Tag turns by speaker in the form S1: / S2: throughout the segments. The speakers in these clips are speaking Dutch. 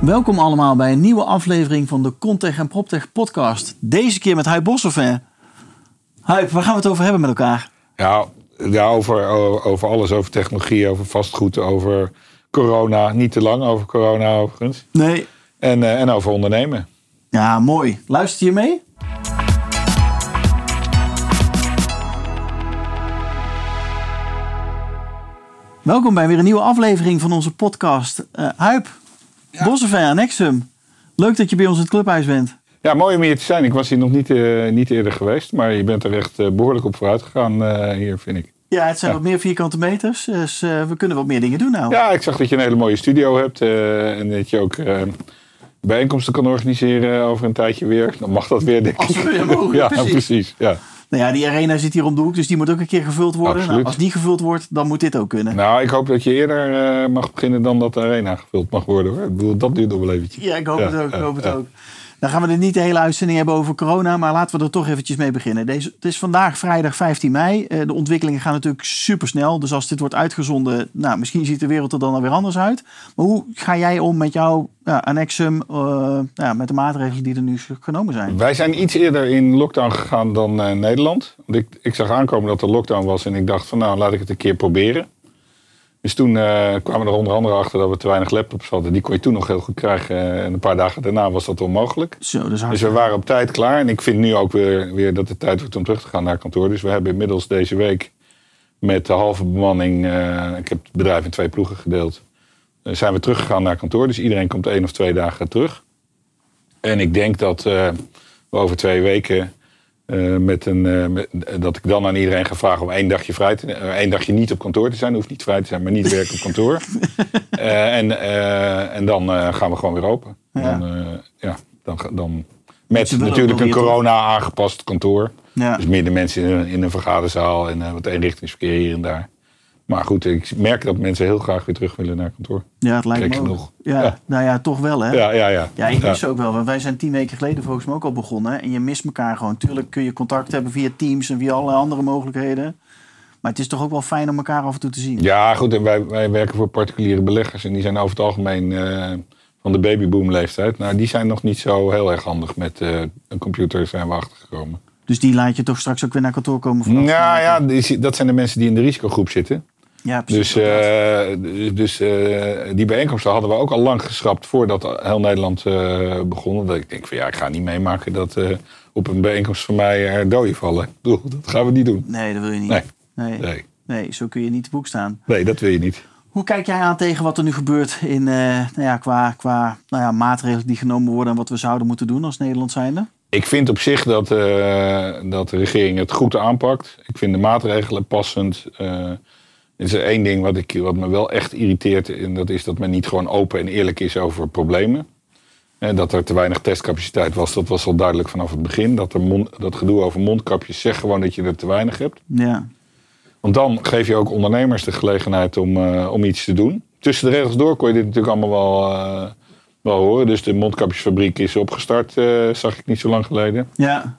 S1: Welkom allemaal bij een nieuwe aflevering van de Contech en PropTech podcast. Deze keer met Huip Bosselvin. Huip, waar gaan we het over hebben met elkaar?
S2: Ja, ja over, over alles. Over technologie, over vastgoed, over corona. Niet te lang over corona overigens.
S1: Nee.
S2: En, eh, en over ondernemen.
S1: Ja, mooi. Luister je mee? Welkom bij weer een nieuwe aflevering van onze podcast. Uh, Huip, ja. aan Nexum. Leuk dat je bij ons in het clubhuis bent.
S2: Ja, mooi om hier te zijn. Ik was hier nog niet, uh, niet eerder geweest, maar je bent er echt uh, behoorlijk op vooruit gegaan uh, hier, vind ik.
S1: Ja, het zijn wat meer vierkante meters, dus we kunnen wat meer dingen doen nou.
S2: Ja, ik zag dat je een hele mooie studio hebt en dat je ook bijeenkomsten kan organiseren over een tijdje weer. Dan mag dat weer, denk ik.
S1: Als we weer mogen,
S2: ja,
S1: precies.
S2: precies. Ja.
S1: Nou ja, die arena zit hier om de hoek, dus die moet ook een keer gevuld worden. Nou, als die gevuld wordt, dan moet dit ook kunnen.
S2: Nou, ik hoop dat je eerder uh, mag beginnen dan dat de arena gevuld mag worden. Hoor. Ik bedoel, dat duurt nog wel eventjes.
S1: Ja, ik hoop ja, het ook. Ik hoop het ook. Dan gaan we er niet de hele uitzending hebben over corona, maar laten we er toch eventjes mee beginnen. Deze, het is vandaag vrijdag 15 mei. Uh, de ontwikkelingen gaan natuurlijk super snel. Dus als dit wordt uitgezonden, nou, misschien ziet de wereld er dan alweer anders uit. Maar hoe ga jij om met jouw ja, annexum, ja, met de maatregelen die er nu genomen zijn?
S2: Wij zijn iets eerder in lockdown gegaan dan uh, Nederland. Want ik, ik zag aankomen dat er lockdown was en ik dacht van nou, laat ik het een keer proberen. Dus toen uh, kwamen we er onder andere achter dat we te weinig laptops hadden. Die kon je toen nog heel goed krijgen. En een paar dagen daarna was dat onmogelijk.
S1: Zo,
S2: dus we waren op tijd klaar. En ik vind nu ook weer, weer dat het tijd wordt om terug te gaan naar kantoor. Dus we hebben inmiddels deze week met de halve bemanning... Uh, ik heb het bedrijf in twee ploegen gedeeld. Uh, zijn we teruggegaan naar kantoor. Dus iedereen komt één of twee dagen terug. En ik denk dat we over twee weken uh, met een, uh, met, dat ik dan aan iedereen ga vragen om één dagje, vrij te, uh, één dagje niet op kantoor te zijn. Hoeft niet vrij te zijn, maar niet werken op kantoor. en, en dan gaan we gewoon weer open. Ja. Dan, ja, dan, dan met natuurlijk een corona-aangepast kantoor. Ja. Dus minder mensen in een, in een vergaderzaal en wat eenrichtingsverkeer hier en daar. Maar goed, ik merk dat mensen heel graag weer terug willen naar kantoor.
S1: Ja, het lijkt me. Ja, ja, nou ja, toch wel hè?
S2: Ja, ja, ja.
S1: Ja, ik mis ja. ook wel. Want wij zijn tien weken geleden volgens mij ook al begonnen. En je mist elkaar gewoon. Tuurlijk kun je contact hebben via Teams en via allerlei andere mogelijkheden. Maar het is toch ook wel fijn om elkaar af en toe te zien.
S2: Ja, goed. En wij, wij werken voor particuliere beleggers. En die zijn over het algemeen uh, van de babyboom leeftijd. Nou, die zijn nog niet zo heel erg handig met uh, een computer zijn we achtergekomen.
S1: Dus die laat je toch straks ook weer naar kantoor komen?
S2: Nou ja, die, dat zijn de mensen die in de risicogroep zitten.
S1: Ja, precies.
S2: Dus, uh, dus uh, die bijeenkomsten hadden we ook al lang geschrapt voordat heel Nederland uh, begon. Dat ik denk van ja, ik ga niet meemaken dat op een bijeenkomst van mij er doden vallen. Ik bedoel, dat gaan we niet doen.
S1: Nee, dat wil je niet.
S2: Nee.
S1: Nee.
S2: nee.
S1: nee zo kun je niet te boek staan.
S2: Nee, dat wil je niet.
S1: Hoe kijk jij aan tegen wat er nu gebeurt in, nou ja, qua, qua nou ja, maatregelen die genomen worden en wat we zouden moeten doen als Nederland zijnde?
S2: Ik vind op zich dat, dat de regering het goed aanpakt. Ik vind de maatregelen passend. Er is er één ding wat, ik, wat me wel echt irriteert. En dat is dat men niet gewoon open en eerlijk is over problemen. En dat er te weinig testcapaciteit was, dat was al duidelijk vanaf het begin. Dat, er mond, dat gedoe over mondkapjes zegt gewoon dat je er te weinig hebt.
S1: Ja.
S2: Want dan geef je ook ondernemers de gelegenheid om, uh, om iets te doen. Tussen de regels door kon je dit natuurlijk allemaal wel, uh, wel horen. Dus de mondkapjesfabriek is opgestart, uh, zag ik niet zo lang geleden.
S1: Ja.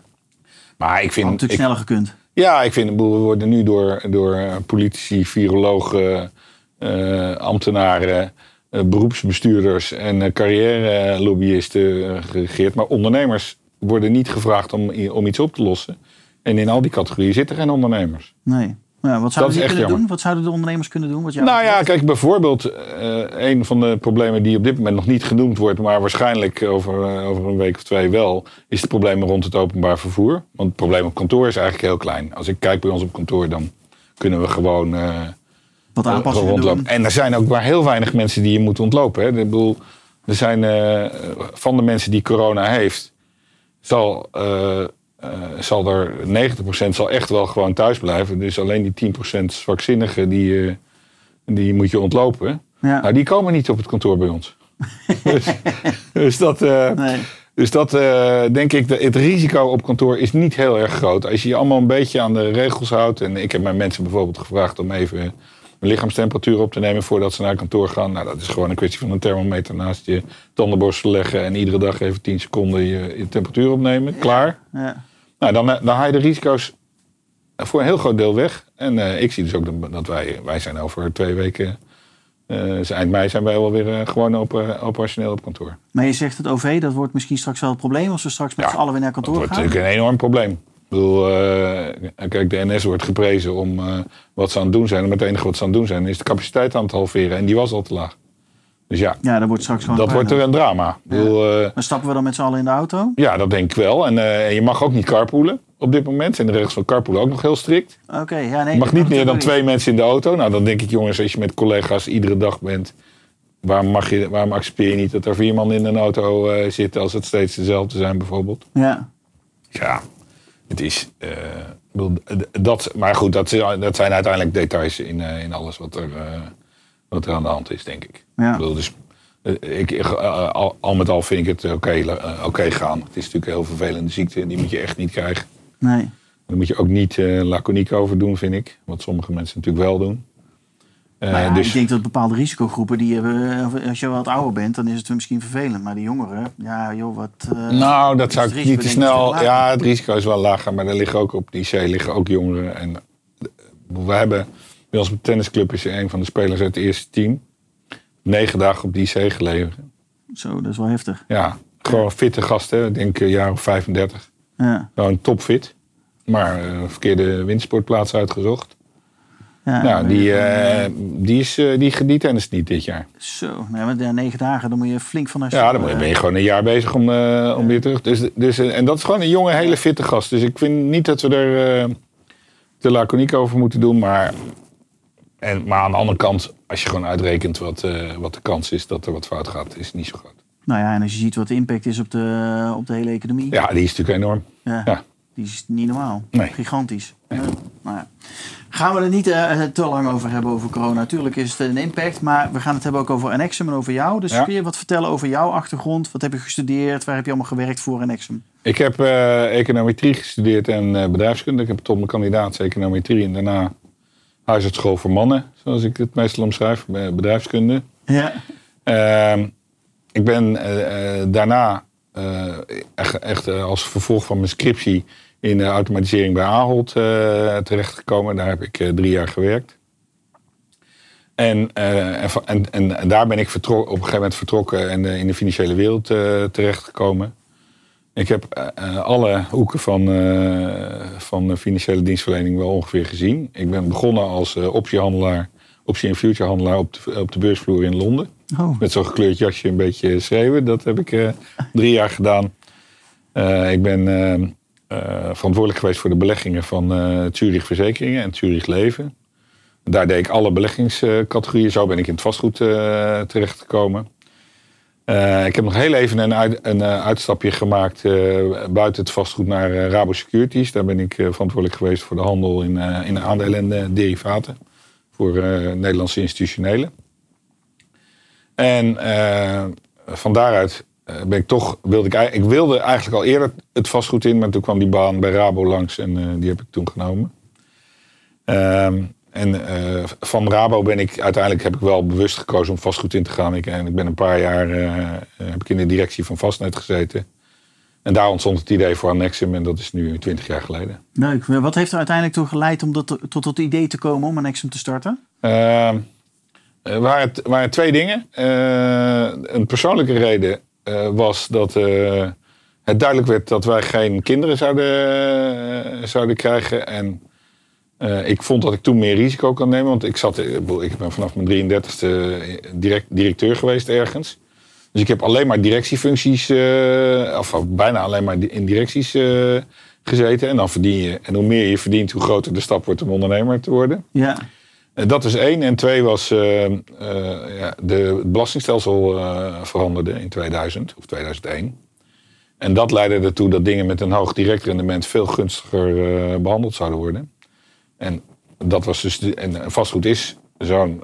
S2: Maar ik vind...
S1: Had natuurlijk
S2: ik,
S1: sneller gekund.
S2: Ja, ik vind, we worden nu door, door politici, virologen, uh, ambtenaren, uh, beroepsbestuurders en uh, carrière-lobbyisten geregeerd. Maar ondernemers worden niet gevraagd om, om iets op te lossen. En in al die categorieën zitten geen ondernemers.
S1: Nee. Ja, wat zouden die kunnen doen? Wat zouden de ondernemers kunnen doen? Wat
S2: nou ja, kijk, bijvoorbeeld uh, een van de problemen die op dit moment nog niet genoemd wordt, maar waarschijnlijk over, uh, over een week of twee wel, is het probleem rond het openbaar vervoer. Want het probleem op kantoor is eigenlijk heel klein. Als ik kijk bij ons op kantoor, dan kunnen we gewoon uh,
S1: wat aanpassingen
S2: rondlopen.
S1: doen.
S2: En er zijn ook maar heel weinig mensen die je moet ontlopen. Hè. Ik bedoel, er zijn van de mensen die corona heeft, zal zal er 90% zal echt wel gewoon thuis blijven. Dus alleen die 10% zwakzinnigen, die, uh, die moet je ontlopen.
S1: Ja.
S2: Nou, die komen niet op het kantoor bij ons. dus, dus, dat...
S1: Nee.
S2: Dus dat denk ik, het risico op kantoor is niet heel erg groot. Als je je allemaal een beetje aan de regels houdt. En ik heb mijn mensen bijvoorbeeld gevraagd om even mijn lichaamstemperatuur op te nemen voordat ze naar kantoor gaan. Nou, dat is gewoon een kwestie van een thermometer naast je tandenborstel leggen. En iedere dag even 10 seconden je, je temperatuur opnemen. Klaar. Ja. Nou, dan, dan haal je de risico's voor een heel groot deel weg. En uh, ik zie dus ook dat wij, wij zijn over twee weken uh, eind mei zijn wij wel weer uh, gewoon op, operationeel op kantoor.
S1: Maar je zegt het OV, dat wordt misschien straks wel het probleem als we straks met ja, z'n allen weer naar kantoor gaan?
S2: Dat wordt natuurlijk een enorm probleem. Ik bedoel, kijk, de NS wordt geprezen om wat ze aan het doen zijn. Met het enige wat ze aan het doen zijn is de capaciteit aan het halveren. En die was al te laag. Dus ja,
S1: ja dat wordt straks gewoon
S2: dat wordt er een drama. Ja. Bedoel,
S1: maar stappen we dan met z'n allen in de auto?
S2: Ja, dat denk ik wel. En je mag ook niet carpoolen op dit moment. Zijn de regels van carpool ook nog heel strikt.
S1: Oké, ja, nee.
S2: Je mag niet meer dan twee mensen in de auto. Nou, dan denk ik, jongens, als je met collega's iedere dag bent, waarom, mag je, waarom accepteer je niet dat er vier man in een auto uh, zitten als het steeds dezelfde zijn, bijvoorbeeld?
S1: Ja.
S2: Ja, het is. Dat, maar goed, dat, dat zijn uiteindelijk details in, in alles wat er, wat er aan de hand is, denk ik.
S1: Ja.
S2: Ik bedoel, dus, ik, al, al, met al vind ik het oké okay, gaan. Het is natuurlijk een heel vervelende ziekte, die moet je echt niet krijgen.
S1: Nee.
S2: Daar moet je ook niet uh, laconiek over doen, vind ik. Wat sommige mensen natuurlijk wel doen.
S1: Uh, ja, dus... Ik denk dat bepaalde risicogroepen, die hebben, als je wat ouder bent, dan is het misschien vervelend. Maar die jongeren, ja joh, wat...
S2: Uh, nou, dat zou ik niet te snel... Ja, het risico is wel lager, maar er liggen ook op die C liggen ook jongeren. En we hebben, bij ons tennisclub is een van de spelers uit het eerste team, negen dagen op die C gelegen.
S1: Zo, dat is wel heftig.
S2: Ja, gewoon fitte gasten, ik denk een jaar of 35.
S1: Ja.
S2: Gewoon topfit. Maar uh, verkeerde windsportplaats uitgezocht. Ja, nou, die, uh, die, is, uh, die, die tennis niet dit jaar.
S1: Zo, nee, maar ja, negen dagen, dan moet je flink van
S2: Ja, dan ben je gewoon een jaar bezig om, uh, om weer terug. Dus, dus, en dat is gewoon een jonge, hele fitte gast. Dus ik vind niet dat we er te laconiek over moeten doen. Maar, en, maar aan de andere kant, als je gewoon uitrekent wat, wat de kans is dat er wat fout gaat, is het niet zo groot.
S1: Nou ja, en als je ziet wat de impact is op de, op de hele economie.
S2: Ja, die is natuurlijk enorm.
S1: Ja.
S2: ja.
S1: Die is niet normaal.
S2: Nee.
S1: Gigantisch. Nou ja. Gaan we er niet uh, te lang over hebben over corona. Natuurlijk is het een impact, maar we gaan het hebben ook over Enexum en over jou. Dus kun je wat vertellen over jouw achtergrond? Wat heb je gestudeerd? Waar heb je allemaal gewerkt voor Enexum?
S2: Ik heb uh, econometrie gestudeerd en bedrijfskunde. Ik heb tot mijn kandidaat econometrie en daarna huisartschool voor mannen, zoals ik het meestal omschrijf, bedrijfskunde.
S1: Ja.
S2: Ehm, ik ben daarna echt, echt als vervolg van mijn scriptie in de automatisering bij Ahold terechtgekomen. Daar heb ik drie jaar gewerkt. En, en, en, en, daar ben ik op een gegeven moment vertrokken en in de financiële wereld terechtgekomen. Ik heb alle hoeken van, van financiële dienstverlening wel ongeveer gezien. Ik ben begonnen als optiehandelaar, optie- en futurehandelaar op de, op de beursvloer in Londen.
S1: Oh.
S2: Met zo'n gekleurd jasje een beetje schreeuwen. Dat heb ik drie jaar gedaan. ik ben verantwoordelijk geweest voor de beleggingen van Zurich Verzekeringen en Zurich Leven. Daar deed ik alle beleggingscategorieën. Zo ben ik in het vastgoed terechtgekomen. ik heb nog heel even een, een uitstapje gemaakt buiten het vastgoed naar Rabo Securities. Daar ben ik verantwoordelijk geweest voor de handel in, in aandelen en derivaten. Voor Nederlandse institutionelen. En van daaruit ben ik toch, wilde ik, ik wilde eigenlijk al eerder het vastgoed in, maar toen kwam die baan bij Rabo langs en die heb ik toen genomen. Uh, en uh, van Rabo ben ik uiteindelijk heb ik wel bewust gekozen om vastgoed in te gaan. Ik, en ik ben een paar jaar heb ik in de directie van Vastnet gezeten. En daar ontstond het idee voor Annexum en dat is nu 20 jaar geleden.
S1: Leuk. Wat heeft er uiteindelijk toe geleid om dat, tot het idee te komen om Annexum te starten?
S2: Ehm, er waren, waren, twee dingen. een persoonlijke reden uh, was dat uh, het duidelijk werd dat wij geen kinderen zouden, uh, zouden krijgen. En ik vond dat ik toen meer risico kan nemen. Want ik, zat, ik ben vanaf mijn 33ste direct, directeur geweest ergens. Dus ik heb alleen maar directiefuncties, of bijna alleen maar in directies gezeten. En dan verdien je, en hoe meer je verdient, hoe groter de stap wordt om ondernemer te worden.
S1: Ja.
S2: Dat is één. En twee was ja, de, het belastingstelsel veranderde in 2000 of 2001. En dat leidde ertoe dat dingen met een hoog direct rendement veel gunstiger behandeld zouden worden. En dat was dus. De, en vastgoed is zo'n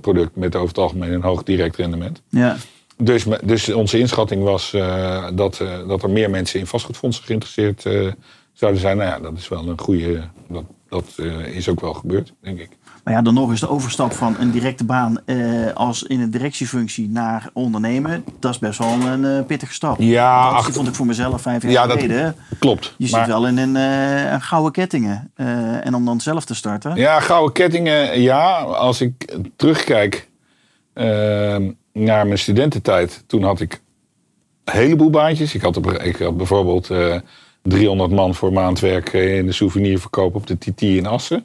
S2: product met over het algemeen een hoog direct rendement.
S1: Ja.
S2: dus, dus onze inschatting was eh, dat, eh, dat er meer mensen in vastgoedfondsen geïnteresseerd eh, zouden zijn. Nou ja, dat is wel een goede. Dat, dat eh, is ook wel gebeurd, denk ik.
S1: Maar ja, dan nog eens de overstap van een directe baan eh, als in een directiefunctie naar ondernemen. Dat is best wel een eh, pittige stap.
S2: Ja, ach-
S1: vond ik voor mezelf vijf jaar
S2: Ja, dat-
S1: geleden.
S2: Klopt.
S1: Je
S2: maar-
S1: zit wel in een, eh, een gouden kettingen. En om dan zelf te starten.
S2: Ja, gouden kettingen, ja. Als ik terugkijk naar mijn studententijd, toen had ik een heleboel baantjes. Ik had, op, ik had bijvoorbeeld eh 300 man voor maandwerk eh, in de souvenirverkoop op de TT in Assen.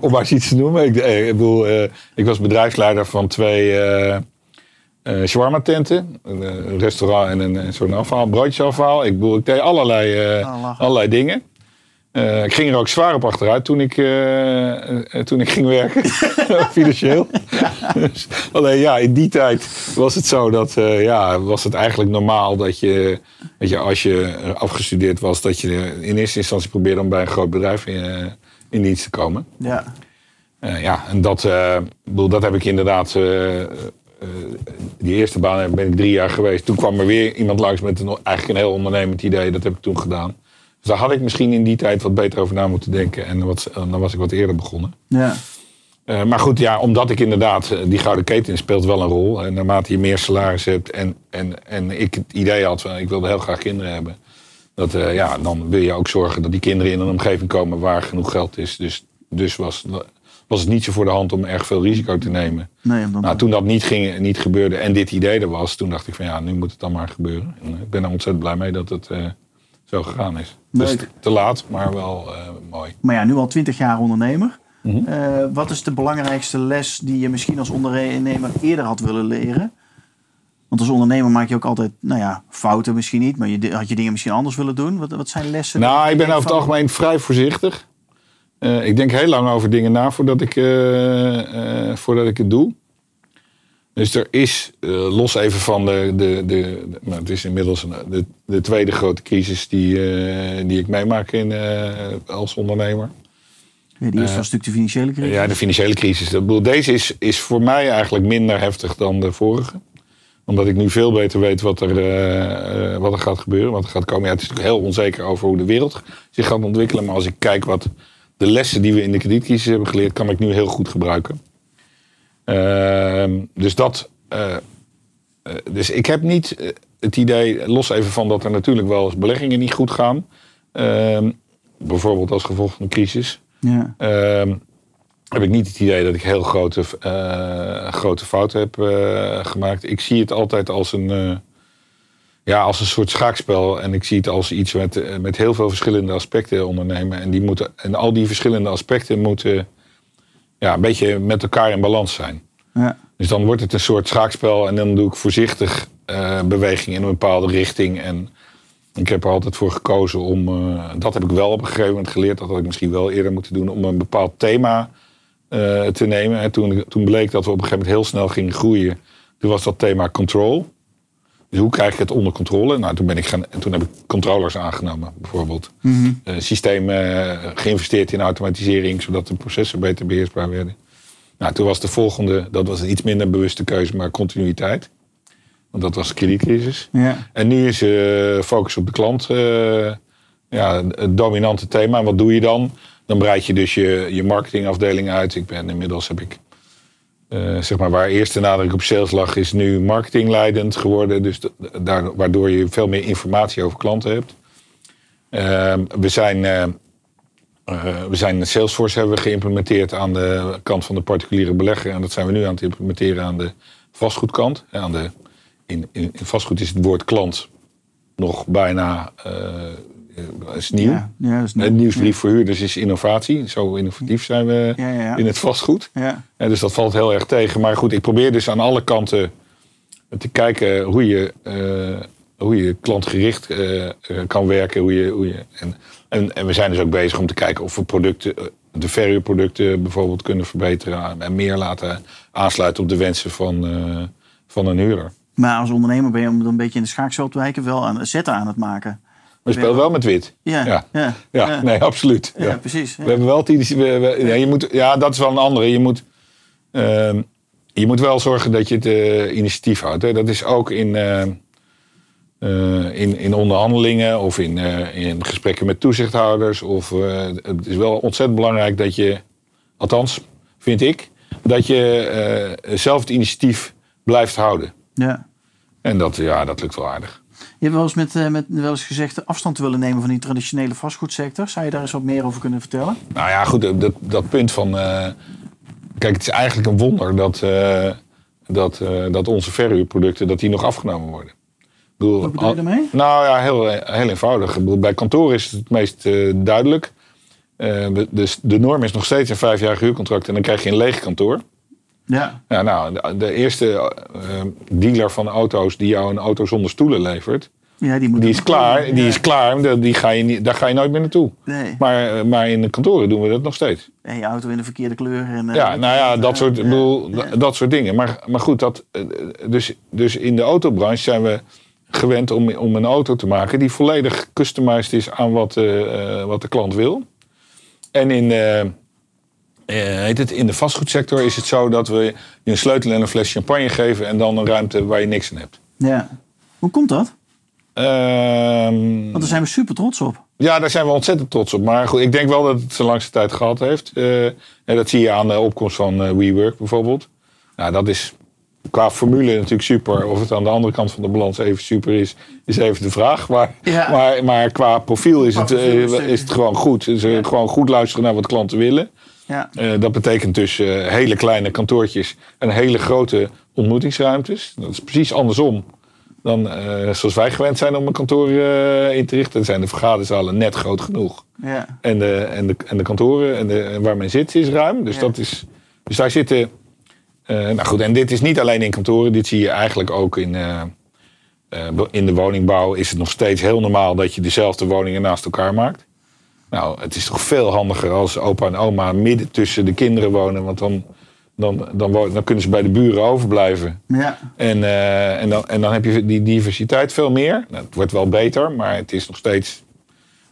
S2: Om maar iets te noemen. Ik, eh, ik, bedoel, eh, ik was bedrijfsleider van twee shawarma tenten. Een, restaurant en een, en zo'n afhaal, broodjesafhaal. Ik, bedoel, ik deed allerlei,
S1: Ah,
S2: allerlei dingen. Ik ging er ook zwaar op achteruit toen ik, toen ik ging werken, financieel. Dus, alleen ja, in die tijd was het zo dat ja, was het eigenlijk normaal dat je, dat je als je afgestudeerd was, dat je in eerste instantie probeerde om bij een groot bedrijf in, in dienst te komen.
S1: Ja.
S2: Eh, ja, en dat, eh, bedoel, dat heb ik inderdaad. eh, die eerste baan ben ik drie jaar geweest. Toen kwam er weer iemand langs met een, eigenlijk een heel ondernemend idee. Dat heb ik toen gedaan. Dus daar had ik misschien in die tijd wat beter over na moeten denken. En wat, dan was ik wat eerder begonnen.
S1: Ja.
S2: Maar goed, ja, omdat ik inderdaad, die gouden keten speelt wel een rol. En naarmate je meer salaris hebt en, en, en ik het idee had, van, ik wilde heel graag kinderen hebben. Dat, eh, ja, dan wil je ook zorgen dat die kinderen in een omgeving komen waar genoeg geld is. Dus, dus was, was het niet zo voor de hand om erg veel risico te nemen.
S1: Nee, dan,
S2: Nou, toen dat niet, ging, niet gebeurde en dit idee er was, toen dacht ik van ja, nu moet het dan maar gebeuren. En ik ben er ontzettend blij mee dat het eh, zo gegaan is. Dus te laat, maar wel eh, mooi.
S1: Maar ja, nu al twintig jaar ondernemer.
S2: Mhm.
S1: Eh, wat is de belangrijkste les die je misschien als ondernemer eerder had willen leren? Want als ondernemer maak je ook altijd, nou ja, fouten misschien niet, maar je had je dingen misschien anders willen doen. Wat, wat zijn lessen?
S2: Nou, ik ben over het algemeen vrij voorzichtig. Eh, ik denk heel lang over dingen na voordat ik, eh, eh, voordat ik het doe. Dus er is, los even van de, de, de, de- maar het is inmiddels een, de, de tweede grote crisis die, die ik meemaak in, als ondernemer.
S1: Ja, die eerste was natuurlijk de financiële crisis.
S2: Ja, de financiële crisis. Bedoel, Deze is, is voor mij eigenlijk minder heftig dan de vorige. Omdat ik nu veel beter weet wat er, eh, eh, wat er gaat gebeuren. Wat er gaat komen. Ja, het is natuurlijk heel onzeker over hoe de wereld zich gaat ontwikkelen. Maar als ik kijk wat de lessen die we in de kredietcrisis hebben geleerd, kan ik nu heel goed gebruiken. Ehm, dus dat. eh, dus ik heb niet het idee, los even van dat er natuurlijk wel eens beleggingen niet goed gaan. Ehm, bijvoorbeeld als gevolg van de crisis.
S1: Ja.
S2: Heb ik niet het idee dat ik heel grote, eh, grote fouten heb eh, gemaakt. Ik zie het altijd als een, eh, ja, als een soort schaakspel. En ik zie het als iets met, met heel veel verschillende aspecten ondernemen. En, die moeten, en al die verschillende aspecten moeten ja, een beetje met elkaar in balans zijn.
S1: Ja.
S2: Dus dan wordt het een soort schaakspel en dan doe ik voorzichtig beweging in een bepaalde richting. En ik heb er altijd voor gekozen om, dat heb ik wel op een gegeven moment geleerd, dat had ik misschien wel eerder moeten doen, om een bepaald thema eh, te nemen. En toen, toen bleek dat we op een gegeven moment heel snel gingen groeien. Toen was dat thema control. Dus hoe krijg ik het onder controle? Nou, toen, ben ik gaan, en toen heb ik controllers aangenomen, bijvoorbeeld. Eh, systemen eh, geïnvesteerd in automatisering, zodat de processen beter beheersbaar werden. Nou, toen was de volgende, dat was een iets minder bewuste keuze, maar continuïteit. Want dat was de kredietcrisis.
S1: Ja.
S2: En nu is eh, focus op de klant ja, het dominante thema. En wat doe je dan? Dan breid je dus je, marketingafdeling uit. Ik ben inmiddels heb ik, eh, zeg maar, waar eerst de nadruk op sales lag, is nu marketingleidend geworden. Dus waardoor je veel meer informatie over klanten hebt. Ehm, we zijn, eh, we zijn Salesforce hebben we geïmplementeerd aan de kant van de particuliere belegger. En dat zijn we nu aan het implementeren aan de vastgoedkant. Aan de, in, in, in vastgoed is het woord klant nog bijna is nieuw.
S1: Ja. ja, dat is
S2: Het nieuwsbrief voor huurders is innovatie. Zo innovatief zijn we
S1: Ja,
S2: in het vastgoed.
S1: Ja.
S2: Ja, dus dat valt heel erg tegen. Maar goed, ik probeer dus aan alle kanten te kijken hoe je, eh, hoe je klantgericht eh, eh, kan werken. Hoe je, hoe je, en, en, en we zijn dus ook bezig om te kijken of we producten, eh, de verhuurproducten bijvoorbeeld kunnen verbeteren. En meer laten aansluiten op de wensen van, eh, van een huurder.
S1: Maar als ondernemer ben je om een beetje in de schaakspel te wijken wel aan zetten aan het maken.
S2: Maar speel wel met wit.
S1: Ja,
S2: Ja.
S1: ja,
S2: Ja, nee, absoluut.
S1: Ja,
S2: Ja.
S1: precies.
S2: We hebben wel het we- we- ja, je moet, ja, dat is wel een andere. Je moet, ehm, je moet wel zorgen dat je het eh, initiatief houdt. Hè. Dat is ook in, eh, eh, in, in onderhandelingen of in, eh, in gesprekken met toezichthouders. Of, het is wel ontzettend belangrijk dat je, althans vind ik, dat je zelf het initiatief blijft houden.
S1: Ja.
S2: En dat, ja, dat lukt wel aardig.
S1: Je hebt wel eens, met, eh, met, wel eens gezegd afstand te willen nemen van die traditionele vastgoedsector. Zou je daar eens wat meer over kunnen vertellen?
S2: Nou ja, goed, dat, dat punt van. eh, kijk, het is eigenlijk een wonder dat, eh, dat, eh, dat onze verhuurproducten dat die nog afgenomen worden. Ik bedoel,
S1: Wat bedoel je daarmee?
S2: Nou ja, heel, heel eenvoudig. Bedoel, bij kantoor is het het meest eh, duidelijk. Eh, dus de norm is nog steeds een vijfjarig huurcontract en dan krijg je een leeg kantoor.
S1: Ja.
S2: Ja, nou, de, de eerste eh, dealer van auto's die jou een auto zonder stoelen levert,
S1: Ja, die moet
S2: die is klaar. Die
S1: Ja.
S2: is klaar, die- die ga je niet, daar ga je nooit meer naartoe.
S1: Nee.
S2: Maar, eh, maar in de kantoren doen we dat nog steeds.
S1: En je auto in de verkeerde kleur. En, eh,
S2: Ja, nou ja, dat soort, bedoel, dat- soort dingen. Maar, maar goed, dat, dus, dus in de autobranche zijn we gewend om, om een auto te maken die volledig customized is aan wat, wat de klant wil. En in, heet het, in de vastgoedsector is het zo dat we je een sleutel en een fles champagne geven en dan een ruimte waar je niks in hebt.
S1: Ja. Hoe komt dat?
S2: Ehm,
S1: Want daar zijn we super trots op.
S2: Ja, daar zijn we ontzettend trots op. Maar goed, ik denk wel dat het zijn langste tijd gehad heeft. Eh, en dat zie je aan de opkomst van eh, WeWork bijvoorbeeld. Nou, dat is qua formule natuurlijk super. Of het aan de andere kant van de balans even super is, is even de vraag. Maar,
S1: Ja.
S2: maar, maar qua profiel is
S1: Qua
S2: het,
S1: profiel
S2: eh,
S1: is het-
S2: gewoon goed. Dus, eh,
S1: Ja.
S2: Gewoon goed luisteren naar wat klanten willen.
S1: Ja.
S2: Eh, dat betekent dus eh, hele kleine kantoortjes en hele grote ontmoetingsruimtes. Dat is precies andersom dan eh, zoals wij gewend zijn om een kantoor in te richten. Dan zijn de vergaderzalen net groot genoeg.
S1: Ja.
S2: En de, en de, en de kantoren en, de, en waar men zit is ruim. Dus,
S1: Ja.
S2: dat is, dus daar zitten. nou goed, en dit is niet alleen in kantoren. Dit zie je eigenlijk ook in, in de woningbouw. Is het nog steeds heel normaal dat je dezelfde woningen naast elkaar maakt. Nou, het is toch veel handiger als opa en oma midden tussen de kinderen wonen. Want dan, dan, dan, dan kunnen ze bij de buren overblijven.
S1: Ja.
S2: En, eh, en, dan, en dan heb je die diversiteit veel meer. Nou, het wordt wel beter, maar het is nog steeds.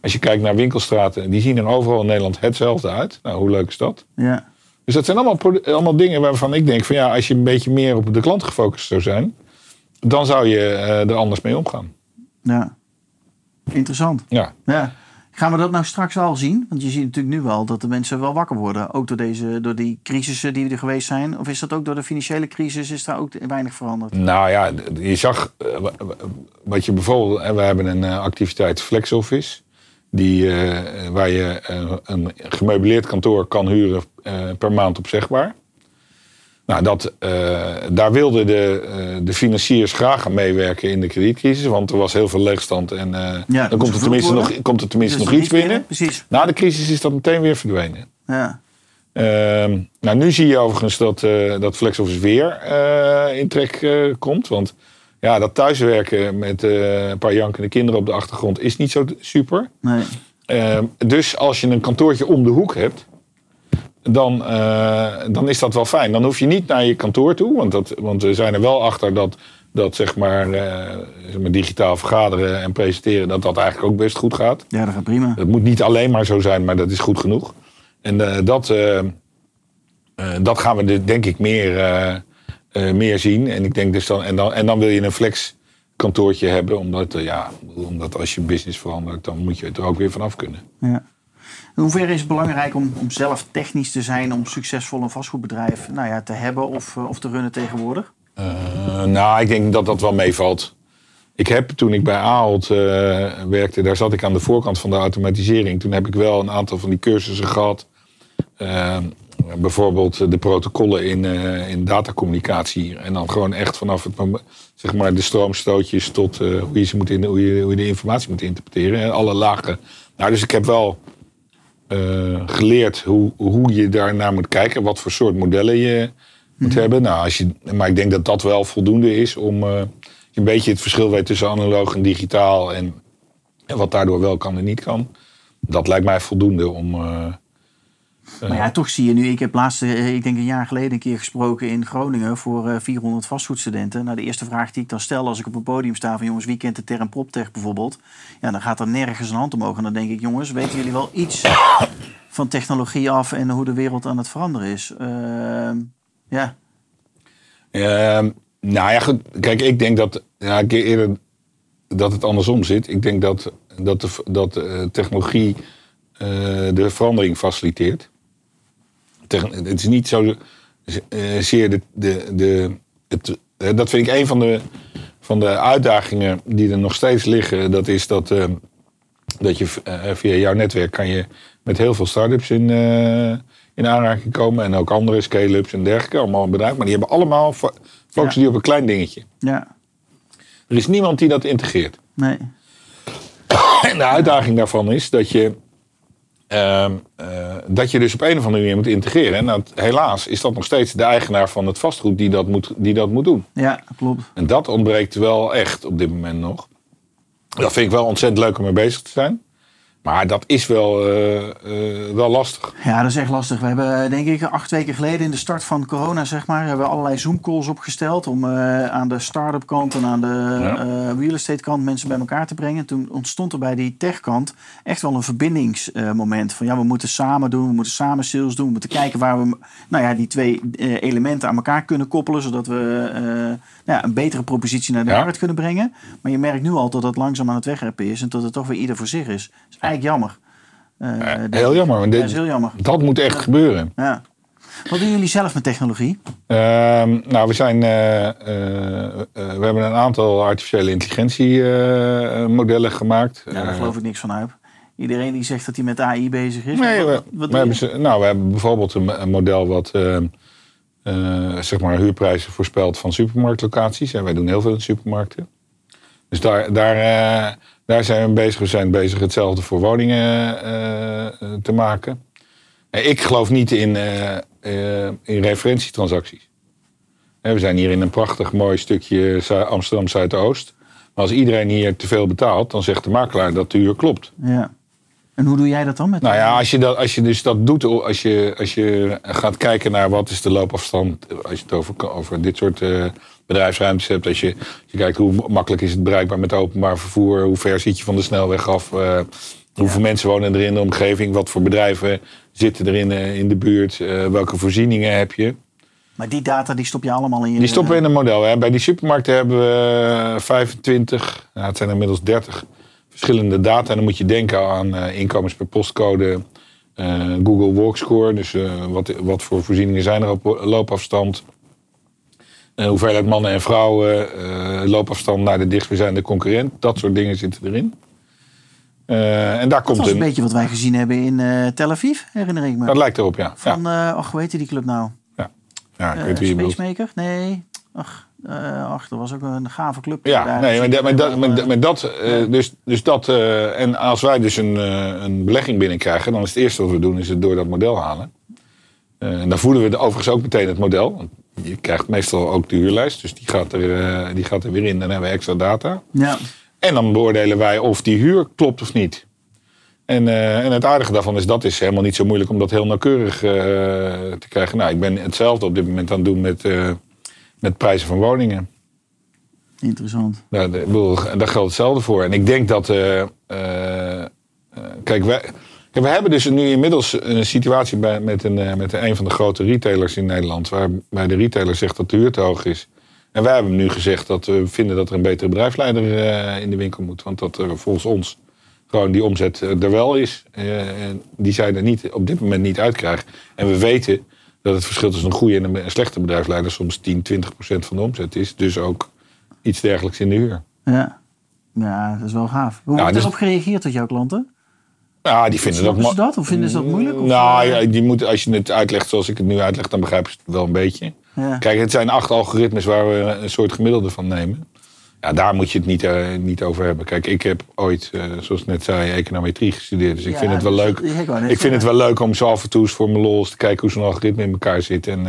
S2: Als je kijkt naar winkelstraten, die zien er overal in Nederland hetzelfde uit. Nou, hoe leuk is dat?
S1: Ja.
S2: Dus dat zijn allemaal, allemaal dingen waarvan ik denk van ja, als je een beetje meer op de klant gefocust zou zijn, dan zou je eh, er anders mee omgaan.
S1: Ja. Interessant.
S2: Ja.
S1: Ja. Gaan we dat nou straks al zien? Want je ziet natuurlijk nu wel dat de mensen wel wakker worden. Ook door, deze, door die crisissen die er geweest zijn. Of is dat ook door de financiële crisis? Is daar ook weinig veranderd?
S2: Nou ja, je zag eh, wa- wa- wat je bijvoorbeeld, en we hebben een eh, activiteit Flex Office, die, eh, waar je eh, een gemeubileerd kantoor kan huren eh, per maand opzegbaar. Nou, dat, eh, daar wilden de, eh, de financiers graag aan meewerken in de kredietcrisis, want er was heel veel leegstand en eh, dan komt er, tenminste
S1: worden.
S2: nog, komt er tenminste
S1: Dus
S2: nog iets binnen.
S1: Precies.
S2: Na de crisis is dat meteen weer verdwenen.
S1: Ja.
S2: Ehm, nou, nu zie je overigens dat, dat FlexOffice weer in trek komt. Want ja, dat thuiswerken met een paar jankende kinderen op de achtergrond is niet zo super.
S1: Nee.
S2: Ehm, dus als je een kantoortje om de hoek hebt, dan, eh, dan is dat wel fijn. Dan hoef je niet naar je kantoor toe. Want, dat, want we zijn er wel achter dat, dat zeg maar, eh, zeg maar digitaal vergaderen en presenteren... dat dat eigenlijk ook best goed gaat.
S1: Ja, dat gaat prima.
S2: Het moet niet alleen maar zo zijn, maar dat is goed genoeg. En eh, dat, dat gaan we de- denk ik meer, meer zien. En, ik denk dus dan, en, dan, en dan wil je een flex kantoortje hebben. Omdat, ja, omdat als je business verandert, dan moet je er ook weer vanaf kunnen.
S1: Ja. In hoeverre is het belangrijk om, om zelf technisch te zijn om succesvol een vastgoedbedrijf nou ja, te hebben of, eh, of te runnen tegenwoordig?
S2: Eh, nou, ik denk dat dat wel meevalt. Ik heb toen ik bij Ahold eh, werkte, daar zat ik aan de voorkant van de automatisering. Toen heb ik wel een aantal van die cursussen gehad. Eh, bijvoorbeeld de protocollen in, in datacommunicatie. En dan gewoon echt vanaf het zeg maar, de stroomstootjes tot hoe, je ze moet in, hoe, je, hoe je de informatie moet interpreteren. En alle lagen. Nou, dus ik heb wel eh, geleerd hoe, hoe je daarnaar moet kijken. Wat voor soort modellen je moet hebben. Nou, als je, maar ik denk dat dat wel voldoende is om eh, je een beetje het verschil weet tussen analoog en digitaal. En, en wat daardoor wel kan en niet kan. Dat lijkt mij voldoende om. Eh,
S1: Maar ja, toch zie je nu, ik heb laatst, eh, ik denk een jaar geleden een keer gesproken in Groningen voor eh, 400 vastgoedstudenten. Nou, de eerste vraag die ik dan stel als ik op een podium sta van jongens, wie kent de term proptech bijvoorbeeld? Ja, dan gaat er nergens een hand omhoog en dan denk ik, jongens, weten jullie wel iets van technologie af en hoe de wereld aan het veranderen is? Ehm, ja,
S2: Ehm, nou ja, goed. Kijk, ik denk dat ja, ik eerder dat het andersom zit. Ik denk dat, dat, de, dat de technologie eh, de verandering faciliteert. Het is niet zo eh, zeer de. de, de het, eh, dat vind ik een van de, van de uitdagingen die er nog steeds liggen. Dat is dat, eh, dat je via jouw netwerk kan je met heel veel start-ups in, in aanraking komen. En ook andere scale-ups en dergelijke. Allemaal bedrijven. Maar die hebben allemaal fo- focussen die op een klein dingetje.
S1: Ja,
S2: Er is niemand die dat integreert.
S1: nee.
S2: En de uitdaging daarvan is dat je, ehm, eh, dat je dus op een of andere manier moet integreren. En dat, helaas is dat nog steeds de eigenaar van het vastgoed die dat, moet, die dat moet doen.
S1: Ja, klopt.
S2: En dat ontbreekt wel echt op dit moment nog. Dat vind ik wel ontzettend leuk om mee bezig te zijn. Maar dat is wel, eh, eh, wel lastig.
S1: Ja, dat is echt lastig. We hebben, denk ik, acht weken geleden in de start van corona, zeg maar, hebben we allerlei Zoom-calls opgesteld om eh, aan de start-up kant en aan de
S2: Ja.
S1: eh, real estate kant mensen bij elkaar te brengen. Toen ontstond er bij die tech kant echt wel een verbindingsmoment. van ja, we moeten samen doen, we moeten samen sales doen, we moeten kijken waar we nou ja, die twee eh, elementen aan elkaar kunnen koppelen, zodat we eh, nou ja, een betere propositie naar de
S2: Ja.
S1: markt kunnen brengen. Maar je merkt nu al dat het langzaam aan het wegreppen is en dat het toch weer ieder voor zich is. Dat is eigenlijk jammer. Eh,
S2: heel jammer. want dit-
S1: dat is heel jammer.
S2: Dat moet echt gebeuren.
S1: Ja. Wat doen jullie zelf met technologie?
S2: Ehm, nou, we, zijn, eh, eh, we hebben een aantal artificiële intelligentie eh, modellen gemaakt.
S1: Ja, daar geloof ik niks van uit. Iedereen die zegt dat hij met AI bezig is.
S2: Nee,
S1: wat,
S2: we,
S1: wat
S2: we
S1: doe
S2: hebben, ze- nou, we hebben bijvoorbeeld een, een model wat eh, eh, zeg maar huurprijzen voorspelt van supermarktlocaties. En wij doen heel veel in supermarkten. Dus daar, daar, daar zijn we bezig. We zijn bezig hetzelfde voor woningen eh, eh, te maken. Ik geloof niet in, eh, in referentietransacties. We zijn hier in een prachtig mooi stukje Amsterdam Zuidoost. Maar als iedereen hier te veel betaalt, dan zegt de makelaar dat de huur klopt.
S1: Ja. En hoe doe jij dat dan? Met
S2: Nou ja, als je, dat, als je dus dat doet, als je, als je gaat kijken naar wat is de loopafstand, als je het over, over dit soort bedrijfsruimtes hebt, als je, als je kijkt hoe makkelijk is het bereikbaar met openbaar vervoer, hoe ver zit je van de snelweg af, eh, hoeveel mensen wonen er in de omgeving, wat voor bedrijven zitten er in, eh, in de buurt, eh, welke voorzieningen heb je.
S1: Maar die data die stop je allemaal in je...
S2: Die stoppen we in een model. Hè. Bij die supermarkten hebben we 25, nou, het zijn inmiddels 30 verschillende data. En dan moet je denken aan inkomens per postcode, Google Walkscore. Dus wat, wat voor voorzieningen zijn er op loopafstand. Hoeveelheid mannen en vrouwen, eh, loopafstand naar de dichtstbijzijnde concurrent. Dat soort dingen zitten erin. Eh, en daar
S1: Dat
S2: komt
S1: was een
S2: een...
S1: beetje wat wij gezien hebben in eh, Tel Aviv, herinner ik me.
S2: Dat lijkt erop, ja.
S1: Van,
S2: ja.
S1: eh ach, hoe heette die club nou?
S2: ja ik
S1: Eh,
S2: weet wie je bedoelt.
S1: Spacemaker? Nee. Ach, ach, dat was ook een gave club.
S2: Ja,
S1: Daar
S2: nee, maar, dat,
S1: ik
S2: maar, dat,
S1: wel,
S2: maar, dat- maar dat, dus, dus dat, en als wij dus een, een belegging binnenkrijgen, dan is het eerste wat we doen, is het door dat model halen. En dan voeden we de- overigens ook meteen het model. Je krijgt meestal ook de huurlijst, dus die gaat er, eh, die gaat er weer in. Dan hebben we extra data.
S1: Ja.
S2: En dan beoordelen wij of die huur klopt of niet. En, eh, en het aardige daarvan is, dat is helemaal niet zo moeilijk om dat heel nauwkeurig eh, te krijgen. Nou, ik ben hetzelfde op dit moment aan het doen met, met prijzen van woningen.
S1: Interessant.
S2: Nou, de- bedoel, daar geldt hetzelfde voor. En ik denk dat. kijk, wij, we hebben dus nu inmiddels een situatie bij, met, een, eh, met een van de grote retailers in Nederland. Waarbij de retailer zegt dat de huur te hoog is. En wij hebben nu gezegd dat we vinden dat er een betere bedrijfsleider eh, in de winkel moet. Want dat er volgens ons gewoon die omzet eh, er wel is. En die zij er niet, op dit moment niet uitkrijgen. En we weten dat het verschil tussen een goede en een slechte bedrijfsleider soms 10, 20 procent van de omzet is. Dus ook iets dergelijks in de huur.
S1: Ja. Ja, dat is wel gaaf. Hoe
S2: Ja,
S1: wordt
S2: dus-
S1: erop gereageerd door jouw klanten?
S2: Ja, die vinden dat...
S1: Ze
S2: ma-
S1: dat? Of vinden ze dat moeilijk? Of,
S2: nou,
S1: eh,
S2: ja, die moeten, als je het uitlegt zoals ik het nu uitleg, dan begrijpen ze het wel een beetje.
S1: Ja.
S2: Kijk, het zijn acht algoritmes waar we een soort gemiddelde van nemen. Ja, daar moet je het niet, eh, niet over hebben. Kijk, ik heb ooit, eh, zoals ik net zei, econometrie gestudeerd. Dus ik
S1: Ja,
S2: vind het wel
S1: dus
S2: leuk.
S1: ik
S2: vind het wel leuk om zo af en toe eens voor mijn lol eens te kijken hoe zo'n algoritme in elkaar zit. En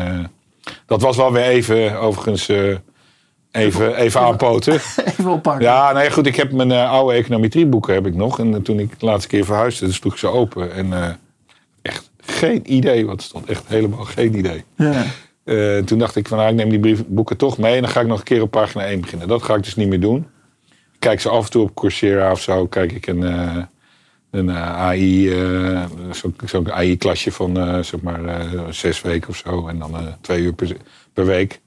S2: dat was wel weer even, overigens, even, even aanpoten.
S1: Even oppakken.
S2: Ja, ja, goed. Ik heb mijn eh, oude econometrieboeken heb ik nog. En eh, toen ik de laatste keer verhuisde, dus sloeg ik ze open. En eh, echt geen idee wat er stond. Echt helemaal geen idee.
S1: Ja.
S2: Toen dacht ik van, nou, ik neem die brief, boeken toch mee. En dan ga ik nog een keer op pagina 1 beginnen. Dat ga ik dus niet meer doen. Ik kijk ze af en toe op Coursera of zo. Kijk ik een, een AI, zo- zo'n AI-klasje van eh, zeg maar zes weken of zo. En dan twee uur per, per week.